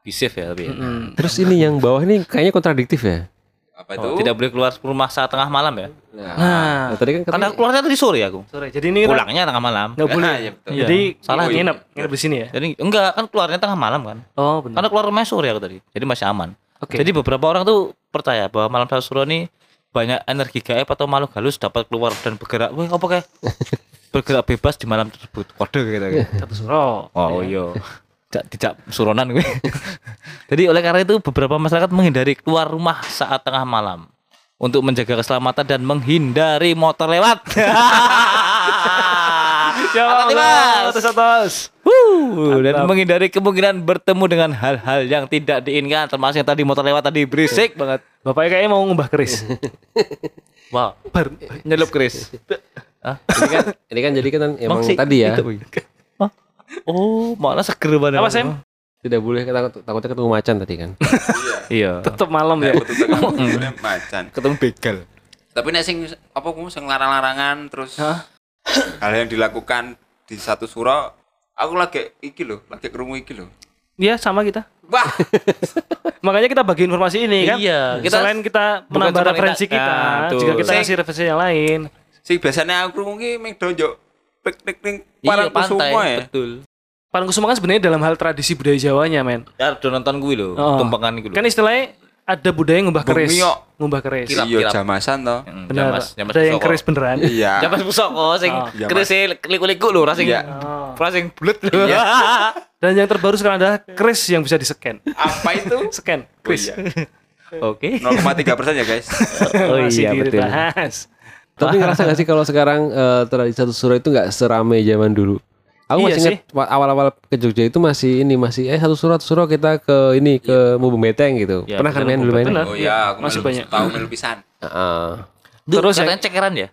Be safe ya tapi. ya. Mm. Terus ini yang bawah ini kayaknya kontradiktif ya. Apa itu? Oh, tidak boleh keluar rumah saat tengah malam ya. Nah, Nah, tadi kan Karena katanya keluarnya tadi sore aku. sore. Jadi ini kita Pulangnya tengah malam. nggak boleh. Iya, betul. Iya. Jadi Salah salah nginep, nginep di sini ya. Jadi enggak kan keluarnya tengah malam kan. Oh, benar. Karena keluar rumah sore aku tadi. Jadi masih aman. Oke. Jadi beberapa orang tuh percaya bahwa malam satu suro ini banyak energi gaib atau makhluk halus dapat keluar dan bergerak. Wah, apa kayak bergerak bebas di malam tersebut. Kode gitu. Satu suro. Oh iya. Tidak tidak suronan gue. Jadi oleh karena itu beberapa masyarakat menghindari keluar rumah saat tengah malam untuk menjaga keselamatan dan menghindari motor lewat. Atas atas. Wuh, dan menghindari kemungkinan bertemu dengan hal-hal yang tidak diinginkan termasuk yang tadi motor lewat tadi berisik banget. Bapaknya kayaknya mau ngubah keris. Wow. Nyelup keris. Ini kan ini kan jadi kan emang tadi ya itu, Boy. Hah? Oh, malah seger banget. Apa Sam? tidak boleh takut takutnya ketemu macan tadi kan. Iya. Tetap malam ya. Betul tengah macan. Ketemu begal. Tapi nek sing apa ku sing larang-larangan terus Hah? hal yang dilakukan di satu surau aku lagi iki loh, lagi kerungu iki loh. Iya sama kita. Wah, Makanya kita bagi informasi ini kan. Iya, kita- Selain kita menambah referensi kita- kita, Ah, tuh. juga kita kasih referensi yang lain. Sing biasanya aku kerungu ki meng donjok piknik ning Iya, parang semua ya. betul. Parangkusuma kan sebenarnya dalam hal tradisi budaya Jawanya, men. Ya, udah nonton gue loh, Oh. tumpengan gue Kan istilahnya ada budaya ngubah keris. Ngubah keris. Kirap, Iya, kirap. jamasan toh. Benar. ada yang keris beneran. Iya. Jamas pusoko sing Oh. keris liku-liku lho, rasing Iya. Oh. rasing bulet lho. Dan yang terbaru sekarang adalah keris yang bisa di-scan. Apa itu? Scan, Oh, keris. iya. Oke. 0,3 persen ya guys. Oh Masih iya betul. dibahas. Tapi ngerasa gak sih kalau sekarang eh, tradisi satu suro itu nggak seramai zaman dulu? Aku Iya masih ingat wa- awal-awal ke Jogja itu masih ini masih eh satu suro satu suro kita ke ini ke Mubung Beteng gitu. Ya, Pernah kan main dulu main? Oh iya, aku Masih banyak. tahu melu pisan. Heeh. Terus katanya cekeran ya?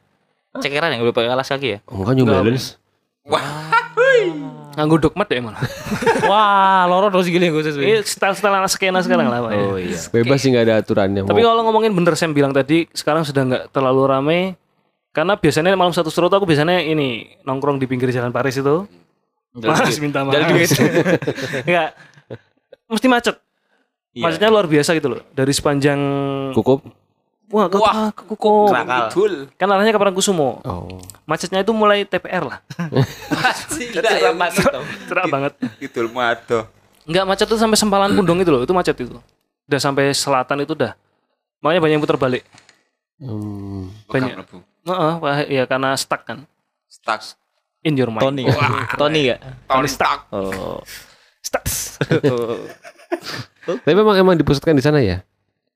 Cekeran yang udah pakai alas kaki ya? Enggak new balance. Wah, Nganggo dogmat ya malah. Wah, loro terus gini gue sesuai. Ini style-style anak skena sekarang lah, Pak. ya. Oh iya. Bebas sih nggak ada aturannya. Tapi kalau ngomongin bener Sam bilang tadi sekarang sudah nggak terlalu ramai karena biasanya malam satu surat aku biasanya ini nongkrong di pinggir jalan Paris itu. Mas minta maaf. Jalan duit. Enggak. Mesti macet. Iya. Macetnya luar biasa gitu loh. Dari sepanjang kukup. Wah, ke, Wah, ke Kuko. Krakal. Idul. Kan arahnya ke Parangkusumo. Oh. Macetnya itu mulai TPR lah. Tidak macet. Cerah banget. Idul Muado. Enggak macet tuh sampai sempalan Pundong itu loh, itu macet itu. Udah sampai selatan itu udah. Makanya banyak yang putar balik. Hmm. Banyak. Heeh, wah, ya karena stuck kan. Stuck. In your mind. Tony. Tony enggak? Tony Stark. Oh. Stuck. Tapi memang emang dipusatkan di sana ya?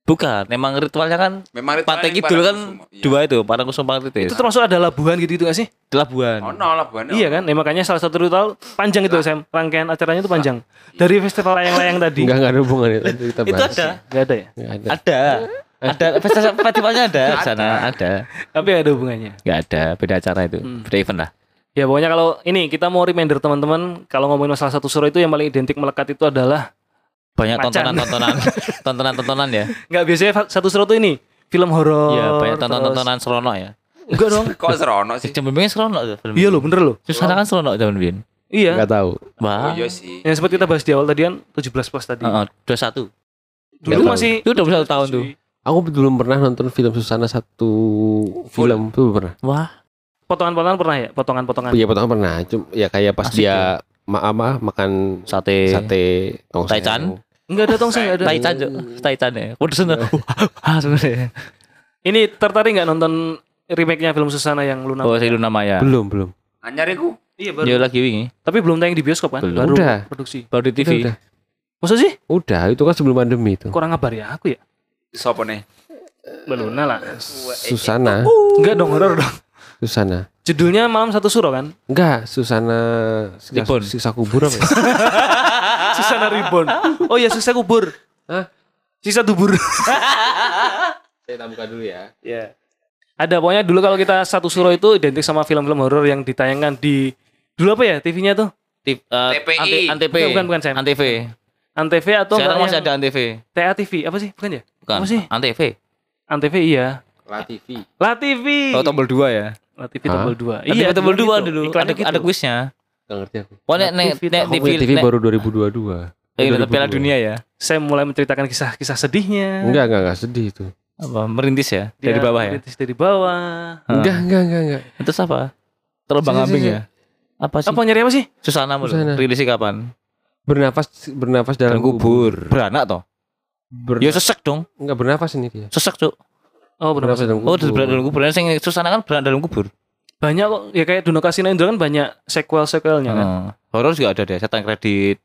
Bukan, memang ritualnya kan Memang ritualnya Pantai Kidul kan. Iya. dua itu, Parangkusumo Parangtritis. itu termasuk ada labuhan gitu itu gak sih? Labuan. Oh, no lah buahnya. Iya kan? Ya, makanya salah satu ritual panjang itu Sam. Rangkaian acaranya itu panjang. Dari festival layang-layang tadi. Enggak enggak ada hubungannya Itu bahas. ada. Gak ada ya? Nggak ada. Ada. Ada festival festivalnya ada di sana, ada. Tapi ada hubungannya. Enggak ada, beda acara itu. Beda event lah. Ya pokoknya kalau ini kita mau reminder teman-teman kalau ngomongin masalah satu suruh itu yang paling identik melekat itu adalah Banyak tontonan-tontonan, tontonan-tontonan ya. nggak biasanya satu suruh itu ini film horor. Iya, banyak tontonan-tontonan serono ya. Enggak dong. Kok serono sih? Jam bimbingnya serono tuh film. Iya loh, bener loh. Terus sana kan serono jam bimbing. Iya. Enggak tahu. Oh Wah. iya sih. Yang sempat kita bahas di awal tadi kan 17 plus tadi. Heeh, 21. Dulu Nggak tahu. masih Itu udah satu tahun tuh. Aku belum pernah nonton film Susana satu film tuh belum pernah. Wah. potongan-potongan pernah ya? Potongan-potongan. Iya potongan pernah. Cuma ya kayak pas Asik dia ma apa makan Sate. sate tongseng. Taichan? Enggak ada tong enggak ada. Taichan. Taichan ya. Udah sana. Ah, sebenarnya. Ini tertarik nggak nonton remake-nya film Susana yang Luna? Oh, si Luna Maya. Belum belum. Anyar iku. Iya Dia lagi wingi. Tapi belum tayang di bioskop kan? Belum. Baru Udah. produksi. Baru di TV. Udah, Masa sih? udah. Udah, itu kan sebelum pandemi itu. Kurang ngabar ya aku ya? Sopo nih? Luna lah. Susana, Enggak dong, horor dong. Susana. Judulnya Malam Satu Suro kan? Enggak, Susana sisa, Ribon. sisa kubur apa ya? Susana Ribbon. Oh iya, sisa kubur. Hah? Sisa tubur. Saya buka dulu ya. Iya. Ada pokoknya dulu kalau kita Satu Suro itu identik sama film-film horor yang ditayangkan di dulu apa ya TV-nya tuh? Tip, eh, TPI. Ante- Antv. Bukan, bukan, bukan, Sam. Antv. Antv atau Sekarang enggak masih yang ada Antv. TA TV apa sih? Bukan ya? Bukan. Apa sih? Antv. Antv iya. La TV. La TV. Oh, tombol 2 ya. La TV Hah? tombol 2. Iya, tombol dulu 2 gitu. dulu. Iklannya Ada gitu. ada kuisnya. Enggak ngerti aku. Oh, nek nek TV TV baru 2022. Eh, nonton Piala 2002. Dunia ya. Saya mulai menceritakan kisah-kisah sedihnya. Enggak, enggak, enggak sedih itu. Apa merintis ya? Dia Dari bawah ya. merintis dari bawah. Enggak, enggak, enggak, enggak. Itu apa? Terbang ambing ya? Apa sih? Apa nyari apa sih? Susana mulu. Rilisnya kapan? Bernafas bernafas dalam, Dalam kubur. Beranak toh? Ber- Ya sesek dong. enggak bernafas ini dia. Sesek, Cuk. Oh. Bernafas dalam Oh, kubur. beranak dalam kubur. Yang Susana kan beranak dalam kubur. Banyak kok ya kayak Duno Kasino Indro kan banyak sequel-sequelnya kan. Heeh. Horor juga ada deh, setan kredit.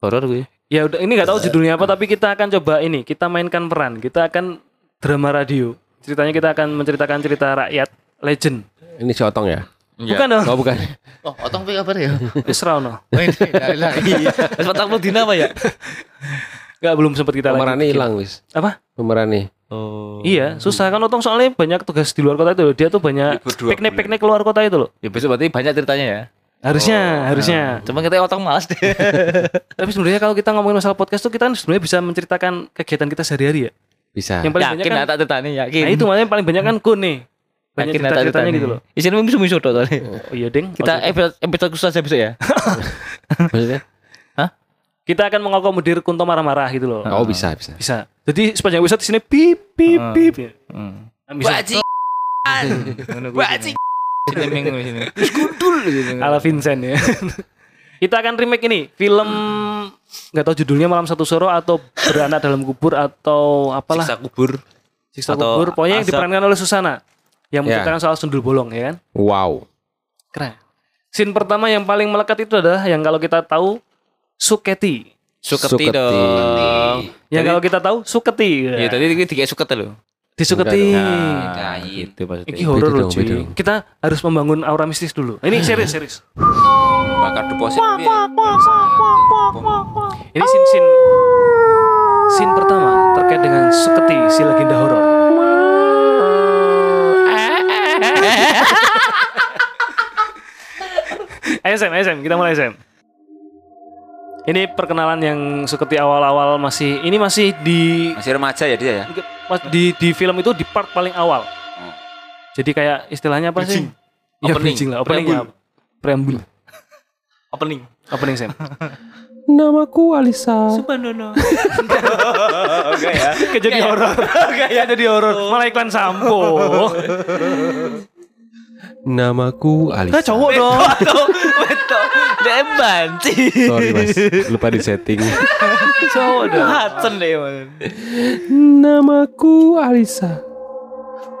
Horor gue. Ya udah ini nggak tahu judulnya apa tapi kita akan coba ini, kita mainkan peran. Kita akan drama radio. Ceritanya kita akan menceritakan cerita rakyat legend. Ini si Otong ya? Bukan dong. Oh, bukan. Oh, otong apa kabar ya? Isra no. Iya. Wis puluh dina apa ya? Enggak belum sempat kita Pemerannya hilang, wis. Apa? Pemerannya. Oh. Iya, susah kan Otong soalnya banyak tugas di luar kota itu loh. Dia tuh banyak piknik-piknik keluar kota itu loh. Ya besok berarti banyak ceritanya ya. Harusnya, harusnya. Cuma kita otong malas deh. Tapi sebenarnya kalau kita ngomongin masalah podcast tuh kita kan sebenarnya bisa menceritakan kegiatan kita sehari-hari ya. Bisa. Yang paling banyak yakin kan, tak ceritanya yakin. nah itu makanya yang paling banyak kan kun nih. Banyak Yakin tak cerita-ceritanya gitu loh. Isinya misu misu tuh tadi. Oh iya ding. Kita episode episode khusus aja besok ya. Maksudnya? Kita akan mengakomodir Kunto marah-marah gitu loh. Oh, bisa, bisa. Bisa. Jadi sepanjang episode di sini pip pip Ah. pip. Hmm. Bisa. Bajing. Sini minggu sini. Ala Vincent ya. kita akan remake ini film nggak tahu judulnya Malam Satu Soro atau Beranak dalam Kubur atau apalah Siksa kubur. Siksa atau Kubur. Pokoknya yang diperankan oleh Susana yang Ya. menceritakan soal sundul bolong ya kan. Wow. Keren. Scene pertama yang paling melekat itu adalah yang kalau kita tahu Suketi. Suketi Suketi. dong. Yang Jadi- kalau kita tahu Suketi. Iya tadi ini tiga suket loh. Di Suketi. Nah, Kain. gitu maksudnya. Ini horor loh cuy. Kita harus membangun aura mistis dulu. Ini serius serius. Bakar deposit. Ini scene scene scene pertama terkait dengan Suketi si legenda horor. Ayo Sam, ayo Sam, kita mulai Sam. Ini perkenalan yang Suketi awal-awal masih ini masih di Masih remaja ya dia ya. Mas di di film itu di part paling awal. Oh. Jadi kayak istilahnya apa sih? Ya, Opening. bridging lah, opening ya. Preambul. Opening. Opening Sam. Namaku Alisa. Subhanono. Oke ya. Kayak jadi horor. Kayak jadi horor. Malah iklan sampo. Namaku Nah, Alisa. cowok dong. Betul. Dia banci. Sorry, Mas. Lupa di setting. cowok dong. Hudson deh, man. Namaku Alisa.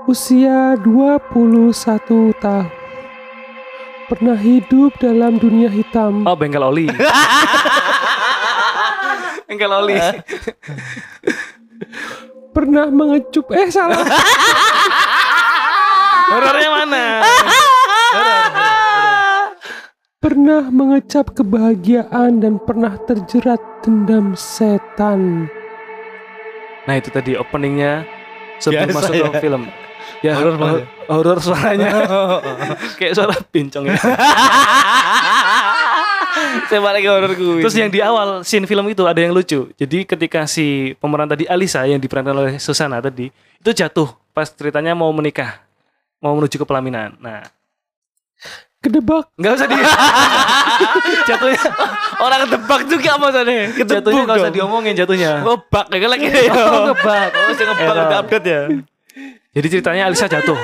Usia 21 tahun. Pernah hidup dalam dunia hitam. Oh, bengkel oli. bengkel oli. Pernah mengecup eh salah. Horornya mana? pernah mengecap kebahagiaan dan pernah terjerat dendam setan. Nah, itu tadi openingnya sebelum Biasa masuk ya. ke film. Ya, Horor horor, horor suaranya. Kayak suara pincong ya. Saya balik ke horor gue. Terus yang di awal scene film itu ada yang lucu. Jadi ketika si pemeran tadi Alisa yang diperankan oleh Susana tadi itu jatuh pas ceritanya mau menikah, mau menuju ke pelaminan. Nah, Kedebak. nggak usah di jatuhnya orang tebak juga maksudnya. jatuhnya nggak usah diomongin jatuhnya. Oh, bak ya lagi. Oh, ngebak. Oh, saya ngebak udah update ya. Jadi ceritanya Alisa jatuh.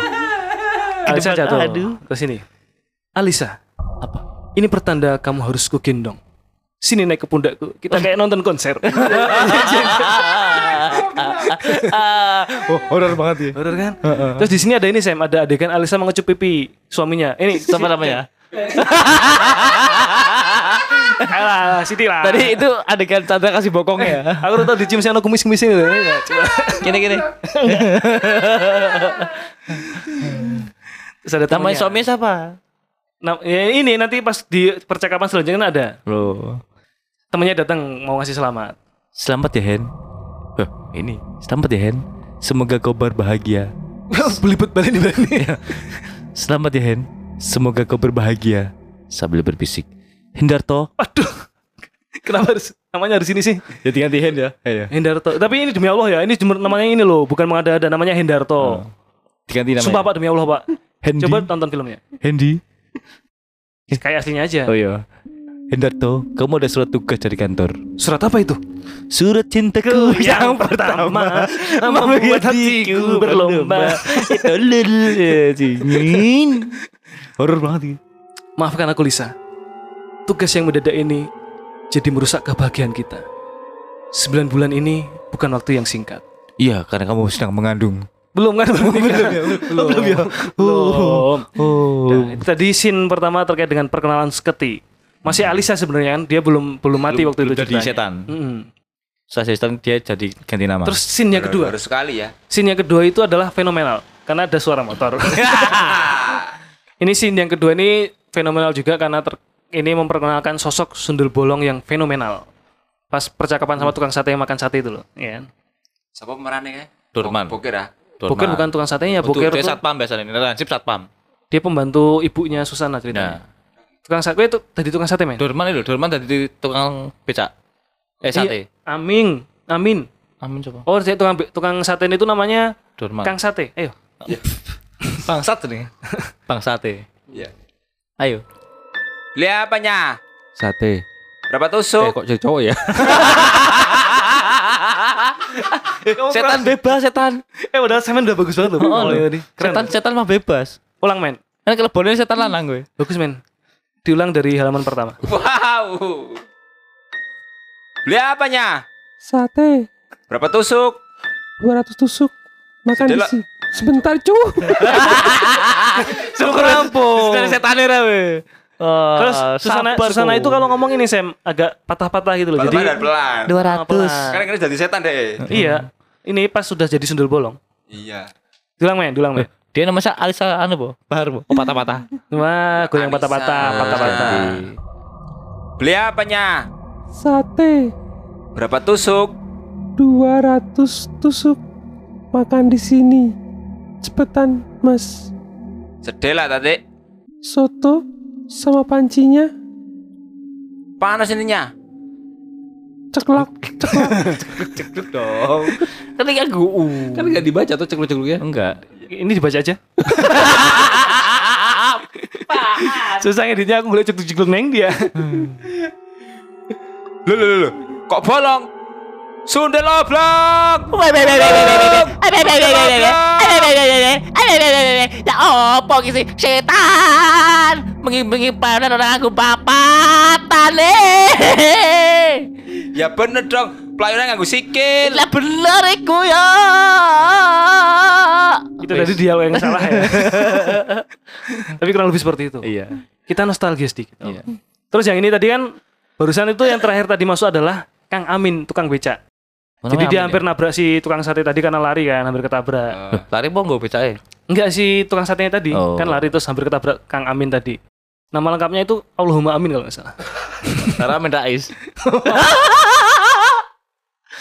Alisa Kedebak, jatuh. aduh. Ke sini. Alisa, apa? Ini pertanda kamu harus kugendong. Sini naik ke pundakku. Kita kayak nonton konser. Oh, horor banget ya. Horor kan? Terus di sini ada ini Sam, ada adegan Alisa mengecup pipi suaminya. Ini Siapa namanya? Alah, Siti lah. Tadi itu adegan Chandra kasih bokong ya. aku udah tau di cium si anak kumis-kumis ini. Ya, coba. Gini gini. Terus ada Namanya suaminya siapa? Nah, ya ini nanti pas di percakapan selanjutnya kan ada Loh. temannya datang mau ngasih selamat. Selamat ya Hen. Ini. Selamat ya Hen. Semoga kau berbahagia. Belibet balik di balik. Selamat ya Hen. Semoga kau berbahagia. Sambil berbisik. Hendarto. Aduh. Kenapa harus namanya harus ini sih? Jadi ganti Hen ya. Ayo. Hendarto. Tapi ini demi Allah ya, ini namanya ini loh, bukan mengada-ada namanya Hendarto. Diganti namanya. Sumpah Pak demi Allah Pak. Hendi. Coba tonton filmnya. Hendi. Kayak aslinya aja. Oh iya. Hendarto, kamu ada surat tugas dari kantor. Surat apa itu? Surat cintaku yang pertama membuat hatiku berlomba. Itu lulul. Horor banget ini. Maafkan aku Lisa. Tugas yang mendadak ini jadi merusak kebahagiaan kita. Sembilan bulan ini bukan waktu yang singkat. Iya, karena kamu sedang mengandung. Belum kan? Belum, belum, belum, belum ya. Belum. Oh. Nah, itu tadi scene pertama terkait dengan perkenalan Sketi. Masih Alisa sebenarnya kan, dia belum belum mati waktu itu jadi ceritanya. setan. Mm-mm. Setelah setan dia jadi ganti nama. Terus scene yang kedua, Baru sekali ya. scene yang kedua itu adalah fenomenal karena ada suara motor. ini scene yang kedua ini fenomenal juga karena ter- ini memperkenalkan sosok sundel bolong yang fenomenal. Pas percakapan sama tukang sate yang makan sate itu loh, ya kan? Siapa pemerannya ya? Dorman. Bokir ya? Boker bukan tukang satenya, Boker dia tuh satpam biasanya. Ini lansip satpam. dia pembantu ibunya Susana ceritanya. Nah, Tukang sate itu tadi tukang sate men. Dorman itu, Dorman tadi tukang becak. Eh sate. Iya, Amin, Amin. Amin coba. Oh, jadi tukang tukang sate itu namanya Dorman. Kang Sate. Ayo. Bangsat nih. Bangsate. Iya. Ayo. Beli apanya? Sate. Berapa Eh tusuk? kok jadi cowok ya? Setan bebas, setan. Eh, udah semen udah bagus banget loh. Oh, tadi. Keren. setan setan mah bebas. Ulang men. Kan kalau boleh setan lanang gue. Bagus men. Diulang dari halaman pertama. Wow. Beli apanya? Sate. Berapa tusuk? 200 tusuk. Makan Sedela- di sini. Sebentar, cu. Rampung. Setan setan era we. Oh, Terus Susana, sabar Susana itu kalau ngomong ini Sam agak patah-patah gitu loh. Pelan Jadi pelan. 200. Kan ini jadi setan deh. iya. Ini pas sudah jadi sundel bolong. Iya. Diulang men, diulang men. Dia namanya Alisa anu po, Bahar po. Oh, patah-patah. Wah, goyang patah-patah, patah-patah. Beli apanya? Sate. Berapa tusuk? 200 tusuk. Makan di sini. Cepetan, Mas. Sedih lah tadi. Soto sama pancinya Panas ininya. ceklak, ceklak. dong. Kan kan guu. kan nggak dibaca tuh cekluk-cekluknya. Enggak. Ini dibaca aja. Susah ngeditnya aku ngeliat cekluk-cekluk neng dia. Loh, loh, loh. Kok bolong? Sundel oblong. Ya opo ki sih setan. Bengi-bengi pada orang aku papatan Ya bener dong. Pelayarnya nganggu sikil. Lah bener iku ya. itu tadi dialog yang salah ya. Tapi kurang lebih seperti itu. Iya. Kita nostalgia sedikit. Iya. Terus yang ini tadi kan barusan itu yang terakhir tadi masuk adalah Kang Amin tukang becak. Jadi dia hampir nabrak si tukang sate tadi karena lari kan, hampir ketabrak. lari mau gue becake. Enggak si tukang satenya tadi Oh. kan lari terus hampir ketabrak Kang Amin tadi. Nama lengkapnya itu Allahumma Amin kalau nggak salah. Minta ais.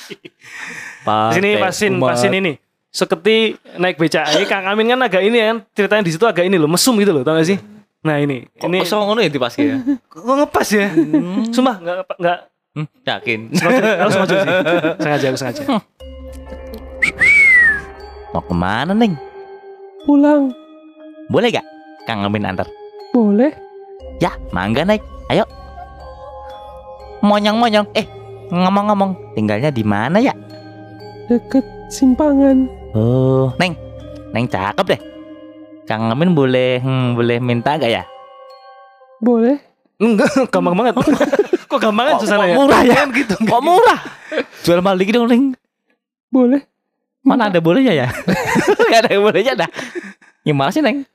Di sini pasin pasin ini. Seketi naik becak. Ini Kang Amin kan agak ini kan ceritanya di situ agak ini loh, mesum gitu loh, tau gak sih? Nah ini, Ini ini kosong ngono ya dipaske ya. kok ngepas ya? Sumpah nggak nggak Hmm, yakin. sengaja, harus sengaja sih. Sengaja, aku sengaja. Mau ke mana neng? Pulang. Boleh gak? Kang Amin antar. Boleh. Ya, mangga naik. Ayo. Monyong-monyong. Eh, ngomong-ngomong, tinggalnya di mana ya? Deket simpangan. Oh, Neng. Neng cakep deh. Kang Amin boleh hmm, boleh minta gak ya? Boleh. Enggak, gampang banget. Kok gampang kan Kok- susah kok ya? murah ya? Gitu. Kok murah? Jual mahal dikit dong, Neng. Boleh. Mana ada bolehnya ya? Gak ada yang bolehnya dah. Gimana sih, Neng?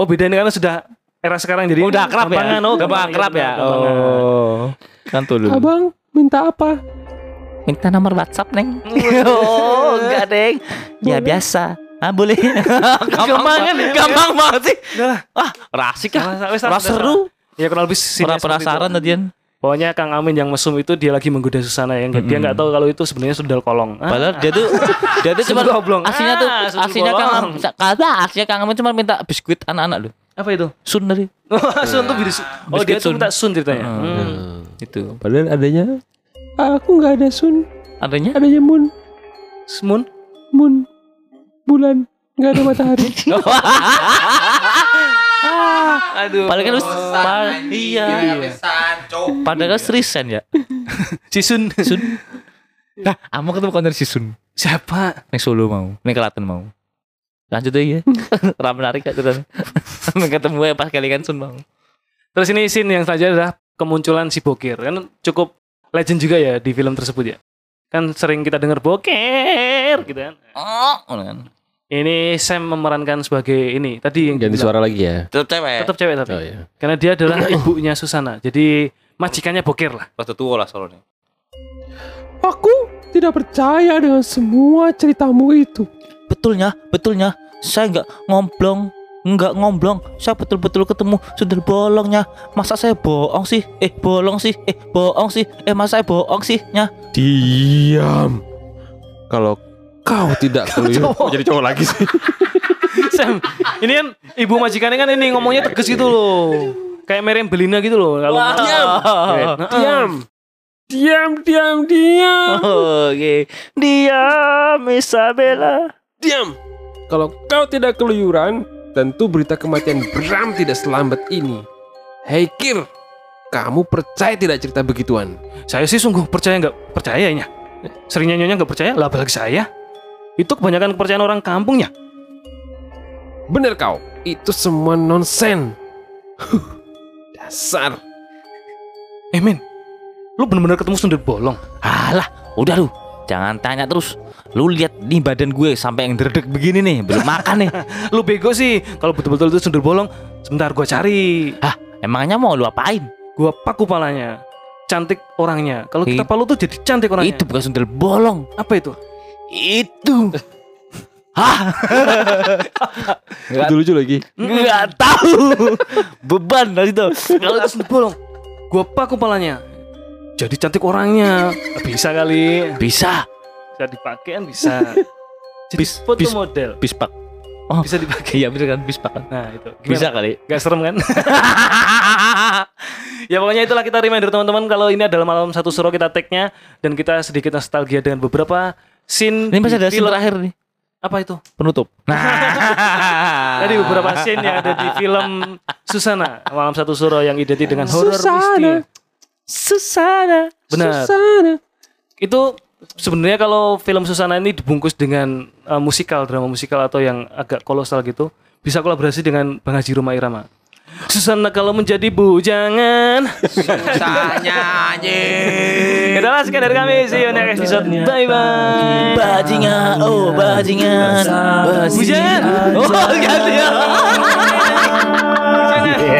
Oh beda ini karena sudah era sekarang jadi Udah akrab ya? Oh, Gampang akrab ya? gampangan. Oh. Kan tuh dulu. Abang minta apa? Minta nomor WhatsApp, Neng. oh, enggak, Neng. Ya biasa. Ah, boleh. Gampangan ya? Gampang banget sih. Udah lah. Wah, rasik Wes, ah. wes, seru. Ya kurang lebih sini Ora penasaran tadian. Pokoknya Kang Amin yang mesum itu dia lagi menggoda Susana ya. Dia nggak tahu kalau itu sebenarnya sundal kolong. Ah, Padahal dia tuh dia tuh cuma oblong. aslinya tuh Ah, aslinya Kang. Amin kata aslinya Kang Amin cuma minta biskuit anak-anak loh. apa itu? Sun dari. sun tuh bis- Oh dia Biskuit tuh minta sun ceritanya. Hmm. Itu. Padahal adanya. Aku nggak ada sun. Adanya Adanya moon. Semun. Moon. Bulan. Nggak ada matahari. Aduh. Padahal kan pa- iya. Padahal kan seriusan ya. Cisun. Sun. Nah, kamu ketemu konten si Sun. Siapa? Neng Solo mau, neng Klaten mau. Lanjut aja ya. Ram menarik gak ceritanya. ketemu ya pas kali kan Sun mau. Terus ini scene yang selanjutnya adalah kemunculan si Bokir. Kan cukup legend juga ya di film tersebut ya. Kan sering kita dengar Bokir gitu kan. Oh, kan. Ini Sam memerankan sebagai ini tadi yang Ganti suara lagi ya. Tetap cewek. Tetap cewek tapi. Oh iya. Karena dia adalah ibunya Susana. Jadi majikannya Bokir lah. Pas tua lah soalnya. Aku tidak percaya dengan semua ceritamu itu. Betulnya, betulnya. Saya nggak ngomblong, nggak ngomblong. Saya betul-betul ketemu sundel bolongnya. Masa saya bohong sih? Eh, bolong sih? Eh, bohong sih? Eh, masa saya bohong sih? Nya. Diam. Kalau kau tidak keliru. Oh, jadi cowok lagi sih. Sam, ini kan ibu majikannya kan ini ngomongnya tegas gitu loh. Kayak Meriam Belina gitu loh. Kalau Diam. Heeh. Diam. Diam, diam, diam. Oke. Diam, Isabella. Diam. Kalau kau tidak keluyuran, tentu berita kematian Bram tidak selambat ini. Hei Kir, kamu percaya tidak cerita begituan? Saya sih sungguh percaya nggak percayanya. Seringnya nyonya nggak percaya, lah bagi saya. Itu kebanyakan kepercayaan orang kampungnya. Bener kau, itu semua nonsen. Huh, Dasar. Eh men, lu bener-bener ketemu sundel bolong. Alah, udah lu. Jangan tanya terus. Lu lihat nih badan gue sampai yang derdek begini nih, belum makan nih. Lu bego sih. Kalau betul-betul itu sundel bolong, sebentar gua cari. Hah, emangnya mau lu apain? Gua paku palanya. Cantik orangnya. Kalau kita It- palu tuh jadi cantik orangnya. Itu bukan sundel bolong. apa itu? Itu. Hah? Nggak, Lucu-lucu lagi. nggak tahu. Beban dari itu. Kalau itu sundel bolong, gua paku palanya. Jadi cantik orangnya. Bisa kali. Bisa. Bisa dipakai kan bisa. Jadi Bis- foto bis- model. Bispak. Oh, Bisa dipakai. iya bener kan bispak kan. Nah itu. Gimana? Bisa kali. Gak serem kan? ya pokoknya itulah kita reminder teman-teman kalau ini adalah malam satu suro kita tag-nya dan kita sedikit nostalgia dengan beberapa scene Ini masih ada scene film. terakhir nih. Apa itu? Penutup. Nah. Tadi beberapa scene yang ada di film Susana malam satu suro yang identik dengan horror Susana. misteri. Susana. Benar. Susana. Itu sebenarnya kalau film Susana ini dibungkus dengan uh, musikal, drama musikal atau yang agak kolosal gitu, bisa kolaborasi dengan Bang Haji Rumah Irama. Susana kalau menjadi bujangan. Susahnya aja. Kita sekian dari kami. Sih you next episode. Bye bye Bajingan. Oh bajingan. Bujangan Oh ganti ya. Bujangan